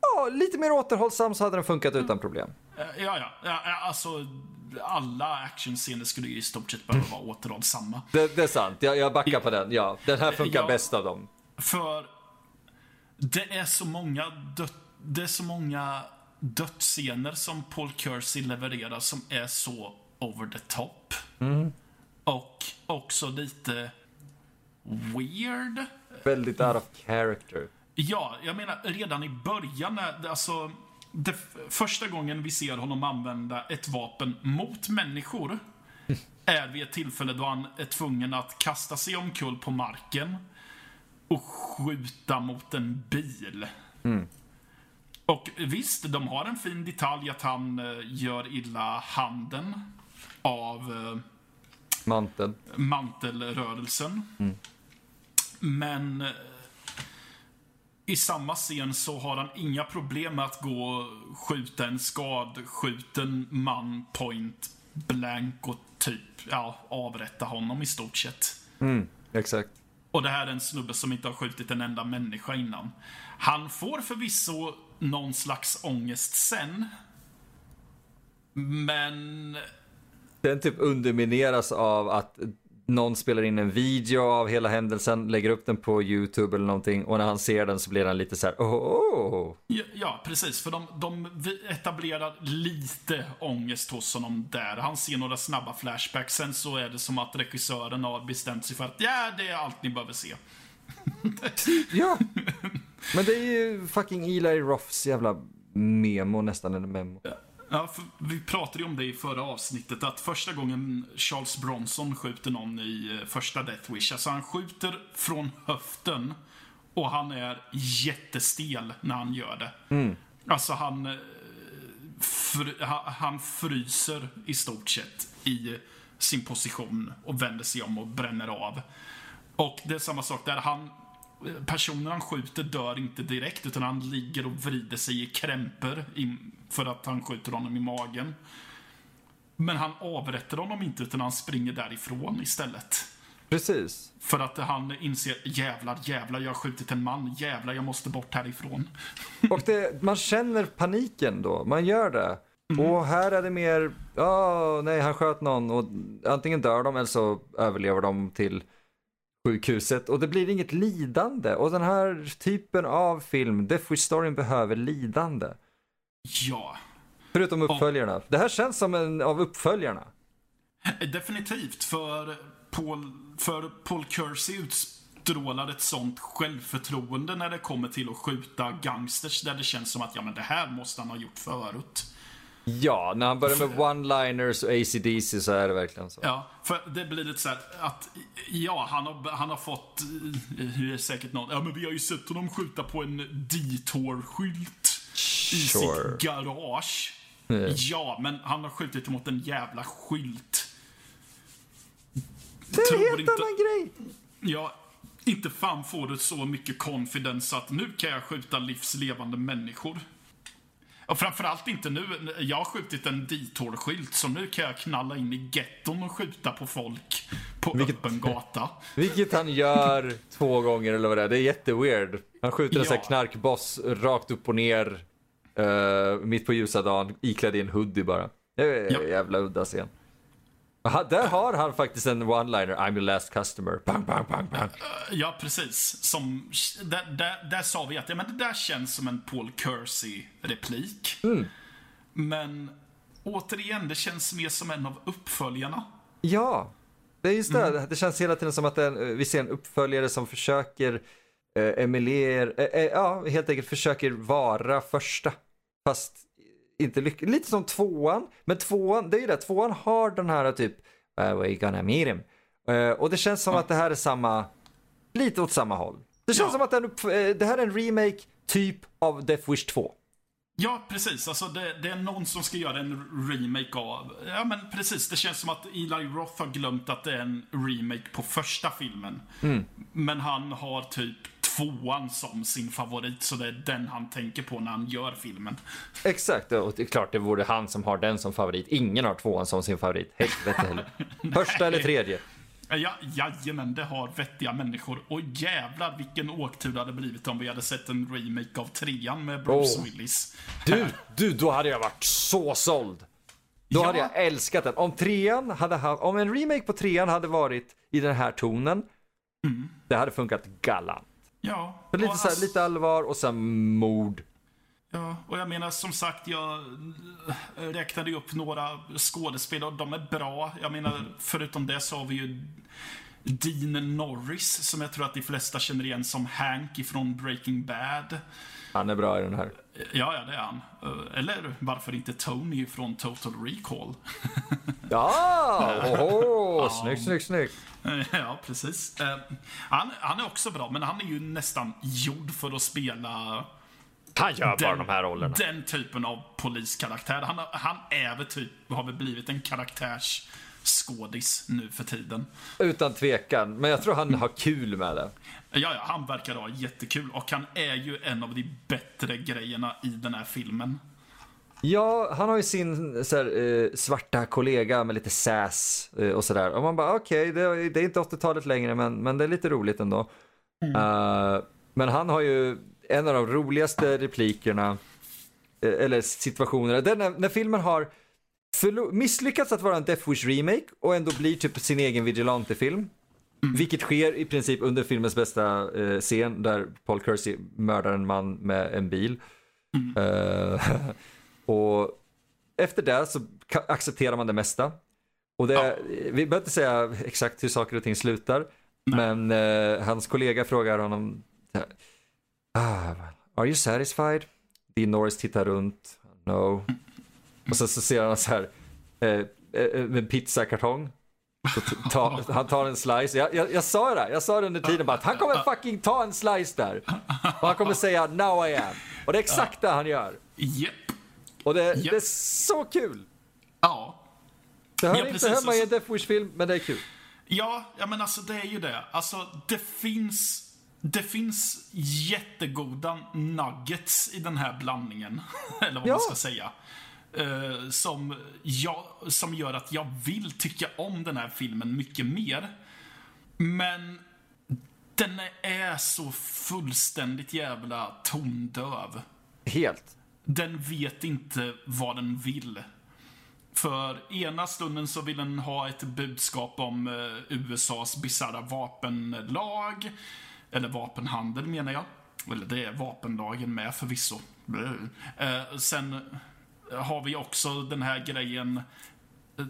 Ja, lite mer återhållsam så hade den funkat utan problem. Eh, Ja, ja, ja, ja, alltså alla actionscener skulle ju i stort sett behöva vara återhållsamma. Det, det är sant, jag, jag backar på den. Ja, den här funkar Ja. bäst av dem. För det är så många död, det är så många dödsscener som Paul Kersey levererar som är så over the top. Och också lite weird. Väldigt out of character. Ja, jag menar redan i början, när, alltså det, första gången vi ser honom använda ett vapen mot människor [LAUGHS] är vid ett tillfälle då han är tvungen att kasta sig omkull på marken och skjuta mot en bil. Och visst, de har en fin detalj att han eh, gör illa handen av eh, Manteln. mantelrörelsen. Men eh, i samma scen så har han inga problem med att gå och skjuta en skadskjuten man point blank och typ ja, avrätta honom i stort sett. Mm, exakt. Och det här är en snubbe som inte har skjutit en enda människa innan. Han får förvisso någon slags ångest sen. Men Den typ undermineras av att någon spelar in en video av hela händelsen, lägger upp den på YouTube eller någonting och när han ser den så blir han lite så här: oh, oh. Ja, ja, precis. För de, de etablerar lite ångest hos honom där. Han ser några snabba flashbacks. Sen så är det som att regissören har bestämt sig för att ja, det är allt ni behöver se. Ja. [LAUGHS] Men det är ju fucking Eli Roths jävla memo nästan, eller memo. Ja, för vi pratade ju om det i förra avsnittet, att första gången Charles Bronson skjuter någon i eh, första Death Wish, alltså han skjuter från höften och han är jättestel när han gör det. Alltså han, eh, ha- han fryser i stort sett i sin position och vänder sig om och bränner av. Och det är samma sak där. Han, personen han skjuter dör inte direkt utan han ligger och vrider sig i krämpor för att han skjuter honom i magen. Men han avrättar honom inte, utan han springer därifrån istället. Precis. För att han inser, jävlar, jävlar, jag har skjutit en man, jävlar, jag måste bort härifrån. [LAUGHS] Och det, man känner paniken då, man gör det. Och här är det mer, ja, nej, han sköt någon och antingen dör de eller så överlever de till sjukhuset och det blir inget lidande. Och den här typen av film, Death Wish Storyn behöver lidande. Ja, Förutom uppföljarna. Det här känns som en av uppföljarna. definitivt. För Paul, för Paul Kersey utstrålar ett sånt självförtroende när det kommer till att skjuta gangsters där det känns som att ja, men det här måste han ha gjort förut. Ja, när han börjar med one-liners och ACDC så är det verkligen så. Ja, för det blir lite så här att, ja, han har, han har fått, eh, det är säkert någon, ja men vi har ju sett honom skjuta på en Detour-skylt i Sure. sitt garage. Ja, men han har skjutit mot en jävla skylt. Det är en helt inte- annan grej. Ja, inte fan får du så mycket confidence att nu kan jag skjuta livslevande människor. Och framförallt inte nu. Jag har skjutit en Detour-skylt, så nu kan jag knalla in i getton och skjuta på folk på öppen gata. [LAUGHS] Vilket han gör två gånger eller vad det är. Det är jätteweird. Han skjuter en sån här Ja. knarkboss rakt upp och ner. eh, mitt på ljusa dagen, iklädd i en hoodie bara. Det är Ja. en jävla udda scen. Aha, där har han faktiskt en one-liner, I'm your last customer. Bang, bang, bang, bang. Ja, precis. Som, där, där, där sa vi att ja, men det där känns som en Paul Kersey-replik. Men återigen, det känns mer som en av uppföljarna. Ja, det är just det. Det känns hela tiden som att den, vi ser en uppföljare som försöker eh, emulera, eh, eh, ja helt enkelt försöker vara första. Fast inte lyckas. Lite som tvåan. Men tvåan, det är ju det, tvåan har den här typ, uh, we gonna meet him. Eh, och det känns som att det här är samma, lite åt samma håll. Det känns Ja. som att den, eh, det här är en remake typ av Death Wish 2. Ja, precis. Alltså det, det är någon som ska göra en remake av... Ja, men precis. Det känns som att Eli Roth har glömt att det är en remake på första filmen. Men han har typ tvåan som sin favorit, så det är den han tänker på när han gör filmen. Exakt, och det är klart det vore han som har den som favorit. Ingen har tvåan som sin favorit. Helvete heller. [LAUGHS] Första eller tredje. Ja, jajamän, det har vettiga människor. Och jävlar vilken åktur det hade blivit om vi hade sett en remake av trean med Bruce Åh. Willis. Du, du, då hade jag varit så såld. Då Ja. hade jag älskat den. Om trean hade haft, om en remake på trean hade varit i den här tonen, det hade funkat galant. Ja, För lite, så här, lite allvar och sen mord. Ja, och jag menar som sagt, jag eh, räknade ju upp några skådespelare och de är bra. Jag menar, förutom det så har vi ju Dean Norris, som jag tror att de flesta känner igen som Hank ifrån Breaking Bad. Han är bra i den här. Ja, ja, det är han. Eh, Eller varför inte Tony från Total Recall? [LAUGHS] Ja, oho, snyggt, snyggt, snyggt. [LAUGHS] ja, precis. Eh, Han, han är också bra, men han är ju nästan gjord för att spela Han gör bara den, de här rollerna. den typen av poliskaraktär. Han, han är väl typ, har väl blivit en karaktärsskådis nu för tiden. Utan tvekan, men jag tror han har kul med det. Ja, ja, han verkar ha jättekul och han är ju en av de bättre grejerna i den här filmen. Ja, han har ju sin så här, eh, svarta kollega med lite sass eh, och sådär. Och man bara okej, det, är- det är inte 80-talet längre men, men det är lite roligt ändå. Eh, men han har ju en av de roligaste replikerna, eh, eller situationerna, det är när, när filmen har misslyckats att vara en Death Wish remake och ändå blir typ sin egen vigilante-film. Vilket sker i princip under filmens bästa eh, scen där Paul Kersey mördar en man med en bil. Eh, [LAUGHS] och efter det så accepterar man det mesta. Och det, Ja. vi behöver inte säga exakt hur saker och ting slutar. Men eh, hans kollega frågar honom, ah, are you satisfied? Dean Norris tittar runt, no. Och så, så ser han så här, eh, eh, en pizzakartong. Ta, han tar en slice. Jag, jag, jag sa det, jag sa det under tiden bara att han kommer fucking ta en slice där. Och han kommer säga now I am. Och det är exakt det han gör. Japp. Och det, Japp. det är så kul. Ja. Det hör Ja, inte hemma i en Death Wish-film, men det är kul. Ja, ja men alltså det är ju det. Alltså det finns, det finns jättegoda nuggets i den här blandningen. [LAUGHS] Eller vad Ja. man ska säga. Eh, som, jag, som gör att jag vill tycka om den här filmen mycket mer. Men den är så fullständigt jävla tondöv. Helt. Den vet inte vad den vill. För ena stunden så vill den ha ett budskap om eh, USAs bisarra vapenlag. Eller vapenhandel menar jag. Eller det är vapenlagen med förvisso. Eh, sen har vi också den här grejen eh,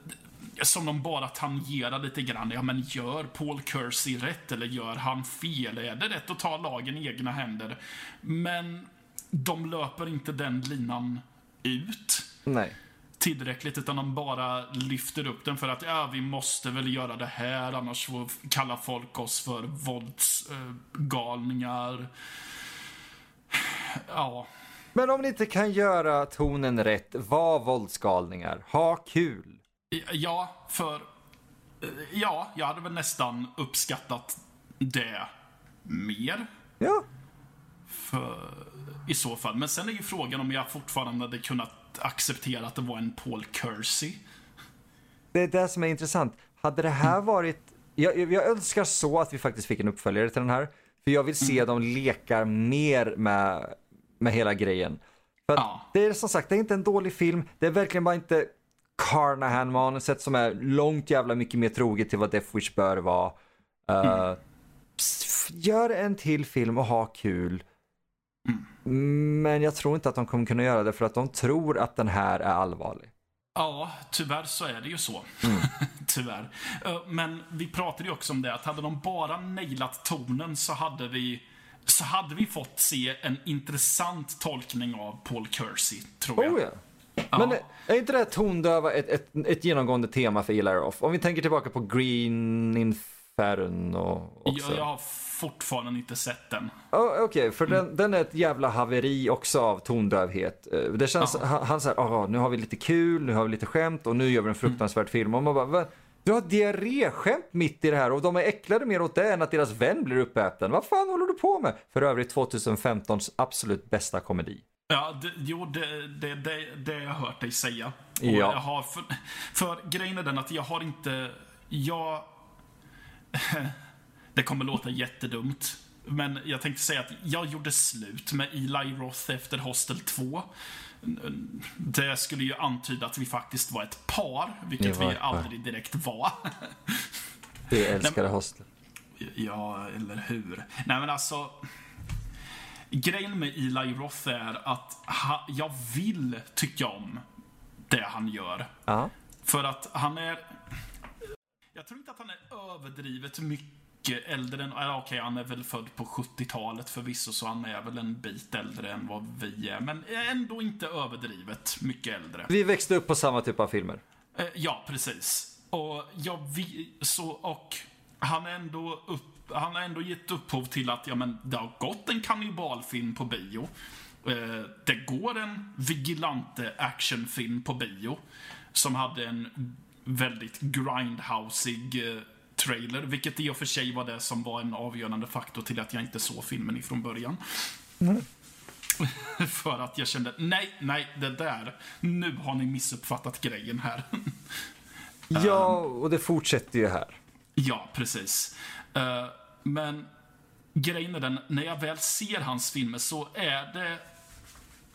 som de bara tangerar lite grann. Ja, men gör Paul Kersey rätt eller gör han fel? Är det rätt att ta lagen i egna händer? Men de löper inte den linan ut Nej. tillräckligt utan de bara lyfter upp den för att ja, vi måste väl göra det här annars kallar folk oss för våldsgalningar. ja. Men om ni inte kan göra tonen rätt, var våldsgalningar, ha kul. Ja, för... eh, Ja, jag hade väl nästan uppskattat det mer. Ja, För, I så fall. Men sen är ju frågan om jag fortfarande hade kunnat acceptera att det var en Paul Kersey. det är det som är intressant. Hade det här varit, jag, jag önskar så att vi faktiskt fick en uppföljare till den här. För jag vill se dem leka mer med, med hela grejen. För Ja. det är som sagt, det är inte en dålig film. Det är verkligen bara inte Carnahan-manuset som är långt jävla mycket mer troget till vad Death Wish bör vara. Uh, s- Gör en till film och ha kul. Men jag tror inte att de kommer kunna göra det för att de tror att den här är allvarlig. Ja, tyvärr så är det ju så. [LAUGHS] tyvärr. Eh, Men vi pratade ju också om det, att hade de bara nailat tonen så hade vi så hade vi fått se en intressant tolkning av Paul Kersey, tror jag. Oh ja. Men är inte det tondöva ett, ett, ett genomgående tema för Eli Roth? Om vi tänker tillbaka på Green Inferno också. Jag, jag har fortfarande inte sett den. Oh, Okej, för den, den är ett jävla haveri också av tondövhet. Eh, Det känns, Ja. han, han säger, "Ah, nu har vi lite kul, nu har vi lite skämt och nu gör vi en fruktansvärd film. Och man bara, "Va? Du har diarréskämt mitt i det här och de är äcklade mer åt det än att deras vän blir uppäten. Vad fan håller du på med? För övrigt 2015s absolut bästa komedi. Ja, det, jo, det, det, det, det har jag hört dig säga. Och Ja. jag har, för, för grejen är den att jag har inte... Jag... [LAUGHS] Det kommer låta jättedumt. Men jag tänkte säga att jag gjorde slut med Eli Roth efter Hostel 2. Det skulle ju antyda att vi faktiskt var ett par, vilket var vi ett par. aldrig direkt var. Det älskade Hostel. Ja, eller hur? Nej, men alltså. Grejen med Eli Roth är att ha, jag vill tycka om det han gör. Ja. För att han är... Jag tror inte att han är överdrivet mycket äldre än... Okej, han är väl född på 70-talet förvisso, så han är väl en bit äldre än vad vi är. Men ändå inte överdrivet mycket äldre. Vi växte upp på samma typ av filmer. Eh, Ja, precis. Och jag vi, så och han är ändå upp, han har ändå gett upphov till att ja, men det har gått en kannibalfilm på bio. Eh, det går en vigilante actionfilm på bio som hade en väldigt grindhousig eh, trailer, vilket i och för sig var det som var en avgörande faktor till att jag inte såg filmen ifrån början. [LAUGHS] För att jag kände, nej, nej, det där, nu har ni missuppfattat grejen här. [LAUGHS] Ja, och det fortsätter ju här. Ja, precis. Eh, men grejen är den, när jag väl ser hans filmer så är det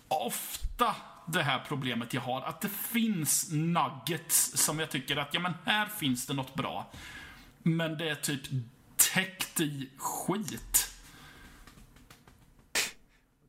ofta det här problemet jag har. Att det finns nuggets som jag tycker att, ja men här finns det något bra. Men det är typ täckt i skit.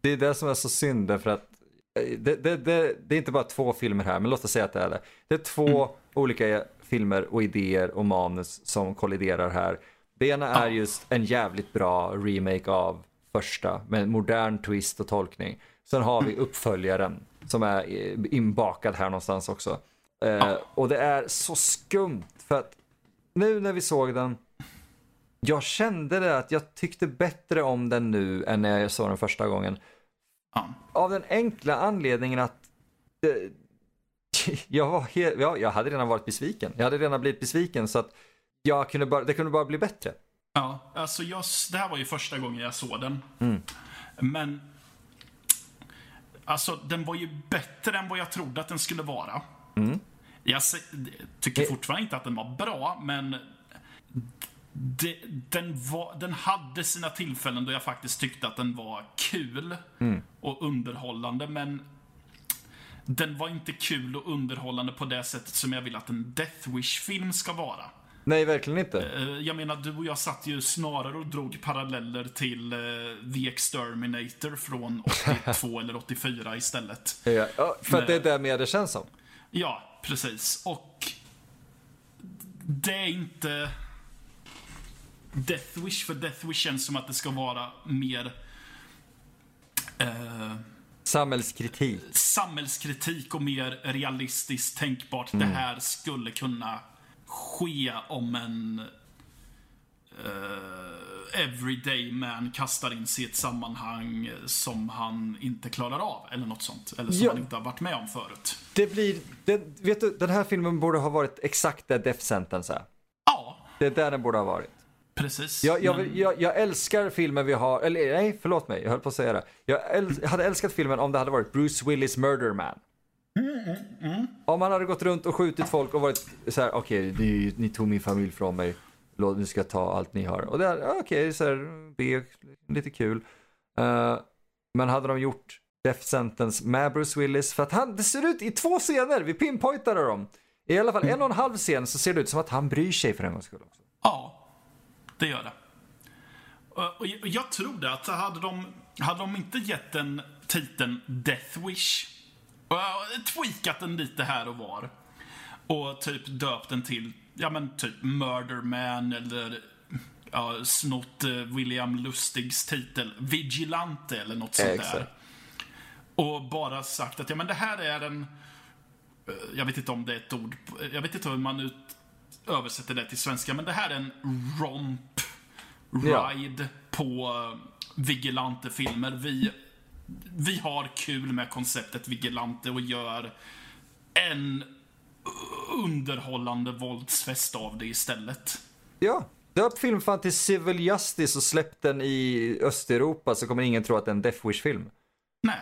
Det är det som är så synd därför att eh, det, det, det, det är inte bara två filmer här, men låt oss säga att det är det. Det är två olika filmer och idéer och manus som kolliderar här. Det ena är just en jävligt bra remake av första med en modern twist och tolkning. Sen har vi uppföljaren som är eh, inbakad här någonstans också. Eh. Och det är så skumt för att nu när vi såg den jag kände det att jag tyckte bättre om den nu än när jag såg den första gången. Ja. Av den enkla anledningen att eh, [LAUGHS] jag, var helt, ja, jag hade redan varit besviken. Jag hade redan blivit besviken så att jag kunde bara, det kunde bara bli bättre. Ja, alltså jag, det här var ju första gången jag såg den. Mm. Men Alltså, den var ju bättre än vad jag trodde att den skulle vara. Mm. Jag tycker fortfarande inte att den var bra, men det, den, var, den hade sina tillfällen då jag faktiskt tyckte att den var kul Mm. och underhållande, men den var inte kul och underhållande på det sättet som jag vill att en Death Wish-film ska vara. Nej, verkligen inte. Eh, Jag menar, du och jag satt ju snarare och drog paralleller till eh, The Exterminator från [LAUGHS] 82 eller 84 istället. Ja, för att det är det mer det känns som. Ja, precis. Och det är inte Death Wish, för Death Wish känns som att det ska vara mer eh, Samhällskritik. samhällskritik och mer realistiskt tänkbart. Mm. Det här skulle kunna ske om en eh, everyday man kastar in sig i ett sammanhang som han inte klarar av. Eller något sånt. Eller som Ja. han inte har varit med om förut. Det blir, det, vet du, den här filmen borde ha varit exakt där Death Sentence är. Ja, Det är där den borde ha varit. precis. Jag, jag, Men- jag, jag älskar filmen vi har, eller nej, förlåt mig, jag höll på att säga det. Jag äl, hade älskat filmen om det hade varit Bruce Willis Murder Man. Om han hade gått runt och skjutit folk och varit så här: okej, ni, ni tog min familj från mig, nu ska jag ta allt ni har. Och det är, okej, så här, B, lite kul. Uh, men hade de gjort Death Sentence med Bruce Willis, för att han, det ser ut i två scener, vi pinpointade dem. I alla fall en och en halv scen så ser det ut som att han bryr sig för en gångs skull också. Ja, det gör det. Eh, och jag- och jag tror det att hade de, hade de inte gett den titeln Death Wish och tweakat den lite här och var och typ döpt den till, ja men typ Murder Man eller ja, snott eh, William Lustigs titel Vigilante eller något sånt Exakt. där. Och bara sagt att ja men det här är en, eh, jag vet inte om det är ett ord, jag vet inte hur man ut, översätter det till svenska, men det här är en romp Ja. ride på eh, vigilante-filmer. Vi, vi har kul med konceptet vigilante och gör en underhållande våldsfest av det istället. Ja, döp film fan till Civil Justice och släpp den i Östeuropa så kommer ingen tro att det är en Death Wish-film. Nej,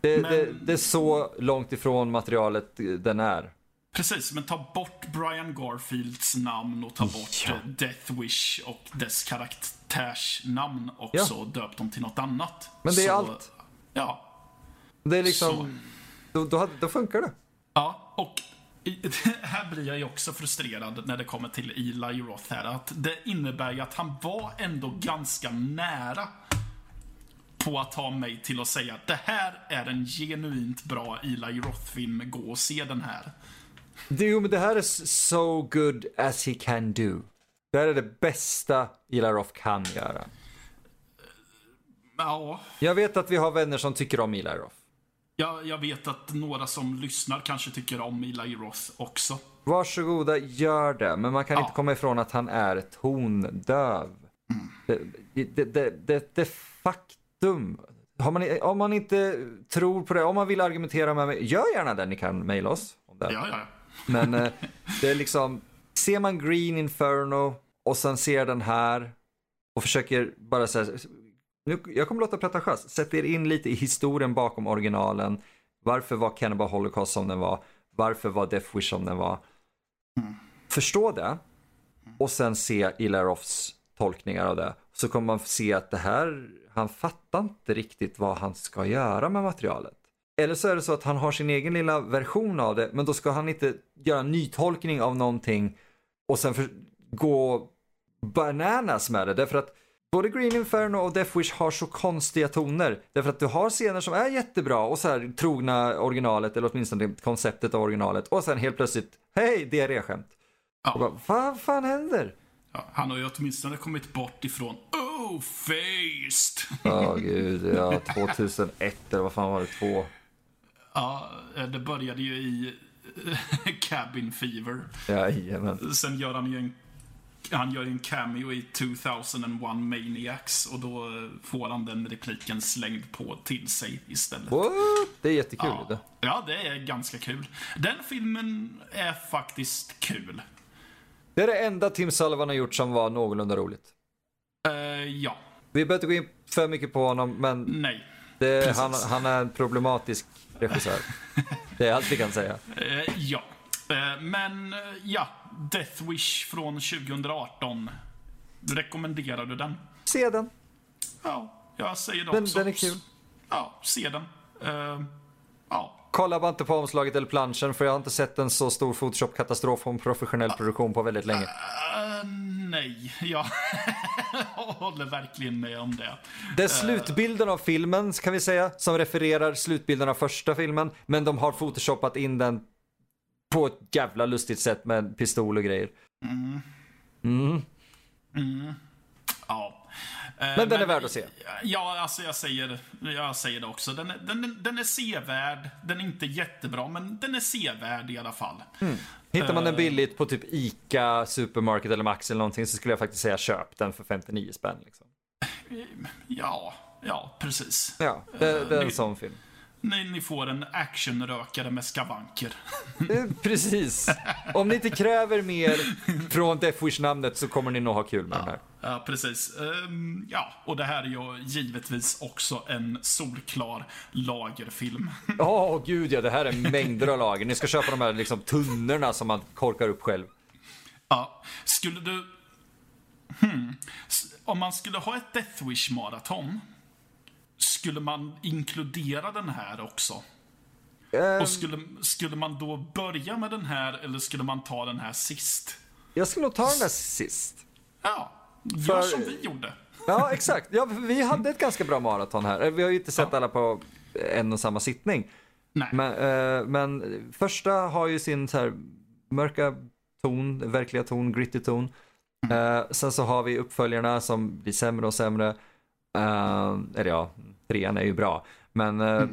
Det, Men- det, det är så långt ifrån materialet den är. precis. Men ta bort Brian Garfields namn och ta bort Ja. eh, Death Wish och dess karaktärsnamn också och döp dem till något annat. Men det är Så, allt. Ja, Det är liksom, då, då, hade- då funkar det. Ja, och [LAUGHS] här blir jag ju också frustrerad när det kommer till Eli Roth här. Att det innebär ju att han var ändå ganska nära på att ta mig till att säga att det här är en genuint bra Eli Roth-film. Gå och se den här. Jo, men det här är so good as he can do. Det här är det bästa Eli Roth kan göra. Ja, Jag vet att vi har vänner som tycker om Eli Roth. Jag, jag vet att några som lyssnar kanske tycker om Eli Roth också. Varsågoda, gör det. Men man kan Ja. inte komma ifrån att han är tondöv. Det, det, det, det, det faktum. Man, om man inte tror på det, om man vill argumentera med mig, gör gärna det. Ni kan mejla oss. Om det. Ja, ja. Men eh, [LAUGHS] det är liksom, ser man Green Inferno och sen ser den här och försöker bara säga, nu, jag kommer låta pretentiös, sätt er in lite i historien bakom originalen. Varför var Cannibal Holocaust som den var? Varför var Death Wish som den var? Förstå det och sen se Eli Roths tolkningar av det. Så kommer man se att det här, han fattar inte riktigt vad han ska göra med materialet. Eller så är det så att han har sin egen lilla version av det, men då ska han inte göra en nytolkning av någonting och sen för, gå bananas med det. Därför att både Green Inferno och Death Wish har så konstiga toner. Därför att du har scener som är jättebra och så här trogna originalet, eller åtminstone konceptet av originalet. Och sen helt plötsligt, hej, diarréskämt. Ja. Och bara, vad fan händer? Ja, han har ju åtminstone kommit bort ifrån Oh, faced! Åh [LAUGHS] gud, ja, 2001 eller vad fan var det, två? Ja, det började ju i eh, [LAUGHS] Cabin Fever. Jajamän. Sen gör han ju en, han gör ju en cameo i 2001 Maniacs och då eh, får han den repliken slängd på till sig istället. What? Det är jättekul. Ja. Det. ja, det är ganska kul. Den filmen är faktiskt kul. det är det enda Tim Sullivan har gjort som var någorlunda roligt. Eh, ja, Vi behöver inte gå in för mycket på honom, men nej. Det, han, han är en problematisk regissör. [LAUGHS] Det är allt vi kan säga. Eh, ja. Men ja, Death Wish från 2018. Rekommenderar du den? Se den. Ja, jag säger det Den, också. den är kul. Ja, se den. Eh, ja, Kolla bara inte på omslaget eller planschen för jag har inte sett en så stor Photoshop-katastrof en professionell produktion på väldigt länge. Eh, nej, [LAUGHS] jag håller verkligen med om det. Det är slutbilden av filmen kan vi säga, som refererar slutbilden av första filmen. Men de har photoshopat in den på ett jävla lustigt sätt med pistol och grejer. Mm. Ja. Eh, Men den är värd att se. Ja, alltså jag säger, jag säger det också. Den är, den, den är sevärd. Den är inte jättebra, men den är sevärd i alla fall. Hittar man den Eh. billigt på typ ICA, Supermarket eller Max eller någonting så skulle jag faktiskt säga köp den för 59 spänn. Liksom. Ja, ja, precis. Ja, det, det är en det- sån film. Ni, ni får en actionrökare med skavanker. Eh, Precis. Om ni inte kräver mer från Death Wish-namnet så kommer ni nog ha kul med den här. Ja, precis. Ehm, ja, och det här är ju givetvis också en solklar lagerfilm. Åh gud ja, det här är mängder av lager. Ni ska köpa de här liksom, tunnorna som man korkar upp själv. Ja, skulle du... Hmm. Om man skulle ha ett Death Wish maraton skulle man inkludera den här också? Ehm, Och skulle, skulle man då börja med den här eller skulle man ta den här sist? jag skulle nog ta den där sist. Ja, gör För- som vi gjorde. Ja, exakt. Ja, vi hade ett ganska bra maraton här. Eh, Vi har ju inte sett alla på en och samma sittning. Nej. Men, eh, men första har ju sin så här mörka ton, verkliga ton, gritty ton. Eh, sen så har vi uppföljarna som blir sämre och sämre. Uh, eller ja, trean är ju bra. Men eh,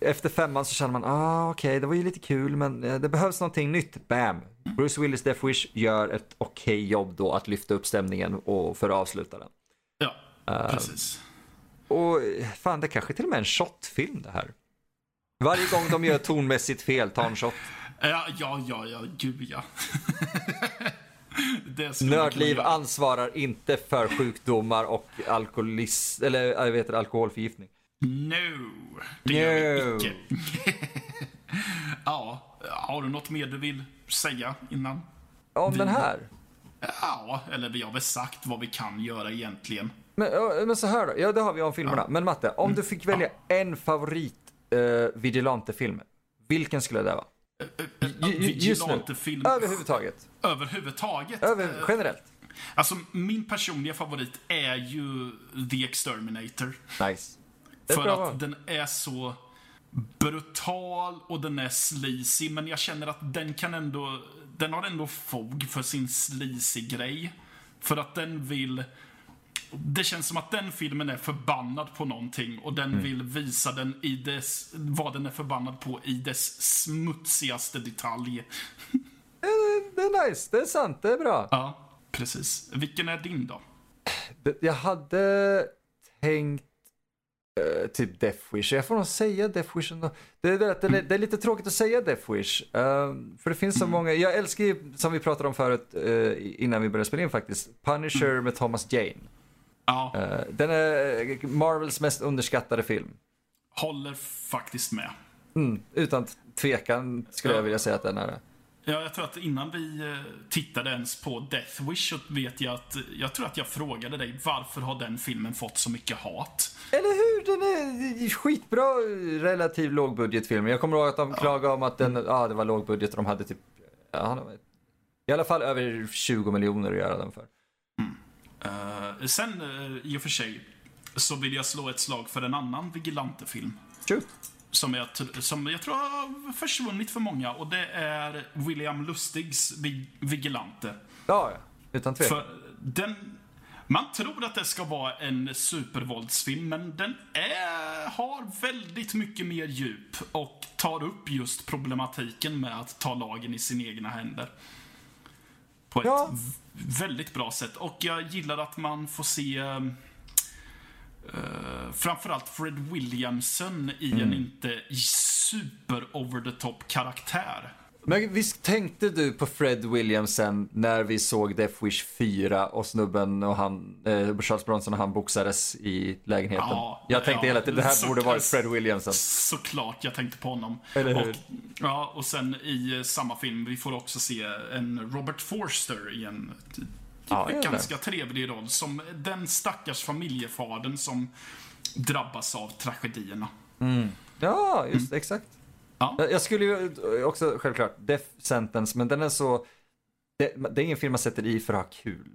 efter femman så känner man, ah okej, det var ju lite kul men eh, det behövs någonting nytt. Bam! Bruce Willis Death Wish gör ett okej jobb då att lyfta upp stämningen och för att avsluta den. Ja, precis. Och fan, det kanske till och med är en shotfilm det här. Varje gång de gör tonmässigt fel, ta en shot. [LAUGHS] Ja, ja, ja, ja, gud ja. [LAUGHS] Nördliv ansvarar inte för sjukdomar och alkoholism, eller jag vet det, alkoholförgiftning. No, det gör vi No. icke. [LAUGHS] ja, har du något mer du vill säga innan? Om Vi- den här. Ja, eller vi har väl sagt vad vi kan göra egentligen. Men, ja, men så här då, ja det har vi om filmerna. Men Matte, om du fick välja en favorit uh, vigilante-film, vilken skulle det vara? Vigilante-film Överhuvudtaget. överhuvudtaget. Över, Eh, generellt. Alltså, min personliga favorit är ju The Exterminator. Nice. För att val. den är så brutal och den är sleazy, men jag känner att den kan ändå... Den har ändå fog för sin sleazy grej. För att den vill... Det känns som att den filmen är förbannad på någonting och den Mm. vill visa den i dess, vad den är förbannad på i dess smutsigaste detalj. Det är nice, det är sant, det är bra. Ja, precis. Vilken är din då? Jag hade tänkt eh, typ Death Wish. Jag får nog säga Death Wish ändå. Det är, det, det, det är lite tråkigt att säga Death Wish. eh, för det finns så många. Jag älskar ju, som vi pratade om förut eh, innan vi började spela in faktiskt, Punisher med Thomas Jane. Ja, Eh, den är Marvels mest underskattade film. håller faktiskt med. Mm, utan tvekan skulle jag vilja säga att den är det. Ja, jag tror att innan vi eh, tittade ens på Death Wish så vet jag att jag tror att jag frågade dig varför har den filmen fått så mycket hat? Eller hur? Den är skitbra relativ lågbudgetfilm. Jag kommer ihåg att de klagade om att den, ja det var lågbudget och de hade typ, ja, i alla fall över 20 miljoner att göra den för. Sen, eh, i och för sig, så vill jag slå ett slag för en annan vigilantefilm. Shoot. Som jag, som jag tror har försvunnit för många och det är William Lustigs Vi- Vigilante. Ja, ja. Utan tvekan. För den... Man tror att det ska vara en supervåldsfilm, men den är, har väldigt mycket mer djup och tar upp just problematiken med att ta lagen i sina egna händer. På ett Ja. Väldigt bra sätt. Och jag gillar att man får se uh, framförallt Fred Williamson i en inte super over the top karaktär. Men visst tänkte du på Fred Williamson när vi såg Death Wish 4 och snubben och han, eh, Charles Bronson och han boxades i lägenheten? Ja, jag tänkte ja, hela tiden, det här så- borde varit Fred Williamson. Såklart jag tänkte på honom. Eller hur? Och, ja, och sen i eh, samma film, vi får också se en Robert Forster i en Ja, jävlar. ganska trevlig roll. Som den stackars familjefadern som drabbas av tragedierna. Ja, just exakt. Ja. Jag skulle ju också, självklart, Death Sentence, men den är så... Det, det är ingen film man sätter i för att ha kul.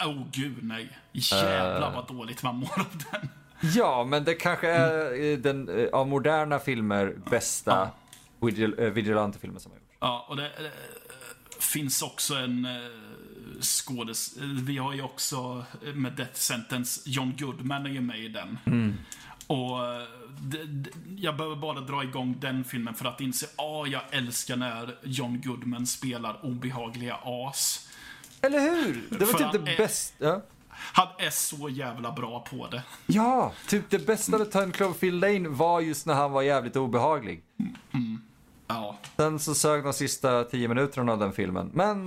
Äh, oh gud nej. Jävlar vad dåligt man mår av den. Ja, men det kanske är eh, den eh, av moderna filmer bästa vigil, eh, vigilante-filmen som har gjorts. Ja, och det eh, finns också en eh, skådes... eh, Vi har ju också eh, med Death Sentence, John Goodman är ju med i den. Och eh, det, det, jag behöver bara dra igång den filmen för att inse, ah, jag älskar när John Goodman spelar obehagliga as. Eller hur? Det var typ det bästa. Han är så jävla bra på det. ja, typ det bästa med 10 Cloverfield Lane var just när han var jävligt obehaglig. Ja, Sen så sög de sista tio minuterna av den filmen, men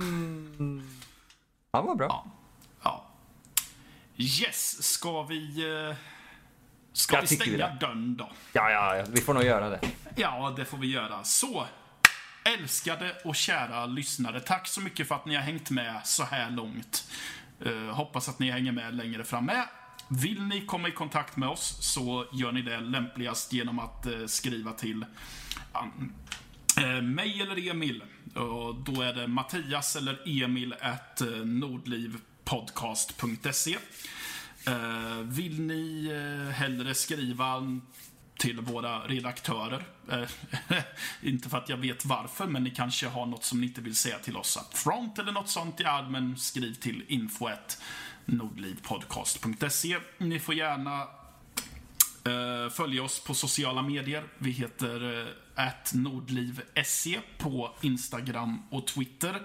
han var bra. ja, ja. Yes, ska vi... Ska Jag vi stänga dörren då? Ja, ja, ja, vi får nog göra det. Ja, det får vi göra. Så, älskade och kära lyssnare, tack så mycket för att ni har hängt med så här långt. Eh, hoppas att ni hänger med längre fram med. Vill ni komma i kontakt med oss så gör ni det lämpligast genom att eh, skriva till um, eh, mig eller Emil. Och då är det Mattias eller Emil at nordlivpodcast.se. Eh, vill ni eh, hellre skriva till våra redaktörer. Eh, [LAUGHS] inte för att jag vet varför, men ni kanske har något som ni inte vill säga till oss upfront eller något sånt. i men skriv till info.nordlivpodcast.se. Ni får gärna eh, följa oss på sociala medier. Vi heter eh, nordliv.se på Instagram och Twitter.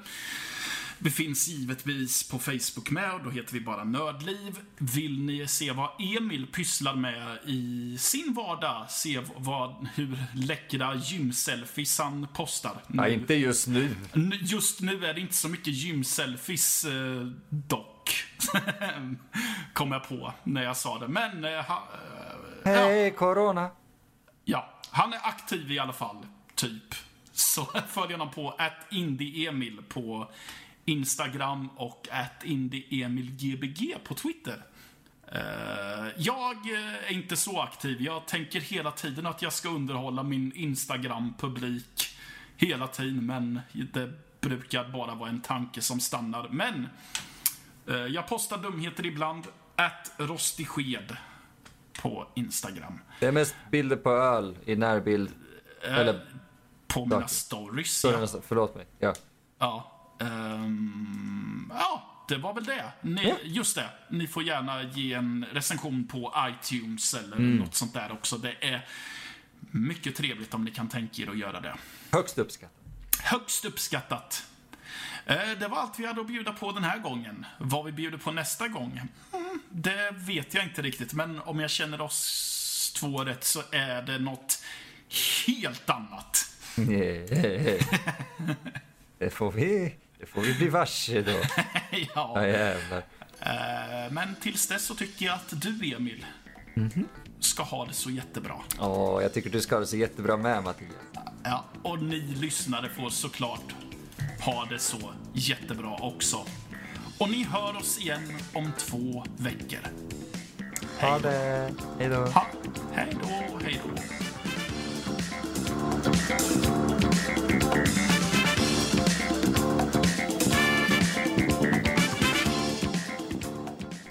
Vi finns givetvis på Facebook med och då heter vi bara Nördliv. Vill ni se vad Emil pysslar med i sin vardag, se vad, hur läckra gymselfies han postar. Nej, inte just nu. Just nu är det inte så mycket gymselfies eh, dock. [LAUGHS] Kom jag på när jag sa det. Men eh, ha, eh, Hej, corona. ja, han är aktiv i alla fall. Typ. Så [LAUGHS] följ honom på indieemil på Instagram och indieemilgbg på Twitter. Eh, jag eh, är inte så aktiv. Jag tänker hela tiden att jag ska underhålla min Instagram-publik hela tiden, men det brukar bara vara en tanke som stannar. Men eh, jag postar dumheter ibland. At rostigsked på Instagram. Det är mest bilder på öl i närbild. Eller, På mina stories. Ja. förlåt mig. Ja. Ja. Ehm, ja, det var väl det. Ni, Just det. Ni får gärna ge en recension på iTunes eller något sånt där också. Det är mycket trevligt om ni kan tänka er att göra det. Högst uppskattat. Högst uppskattat. Eh, Det var allt vi hade att bjuda på den här gången. Vad vi bjuder på nästa gång? Mm, det vet jag inte riktigt, men om jag känner oss två rätt så är det något helt annat. [LAUGHS] Det får vi, det får vi bli varse då. [LAUGHS] Ja, ja. jävlar. Eh, Men tills dess så tycker jag att du, Emil, ska ha det så jättebra. Åh, jag tycker du ska ha det så jättebra med Mattias. Ja, och ni lyssnare får såklart ha det så jättebra också. Och ni hör oss igen om två veckor. Ha det. Hej då. Ha, hej då, hej då.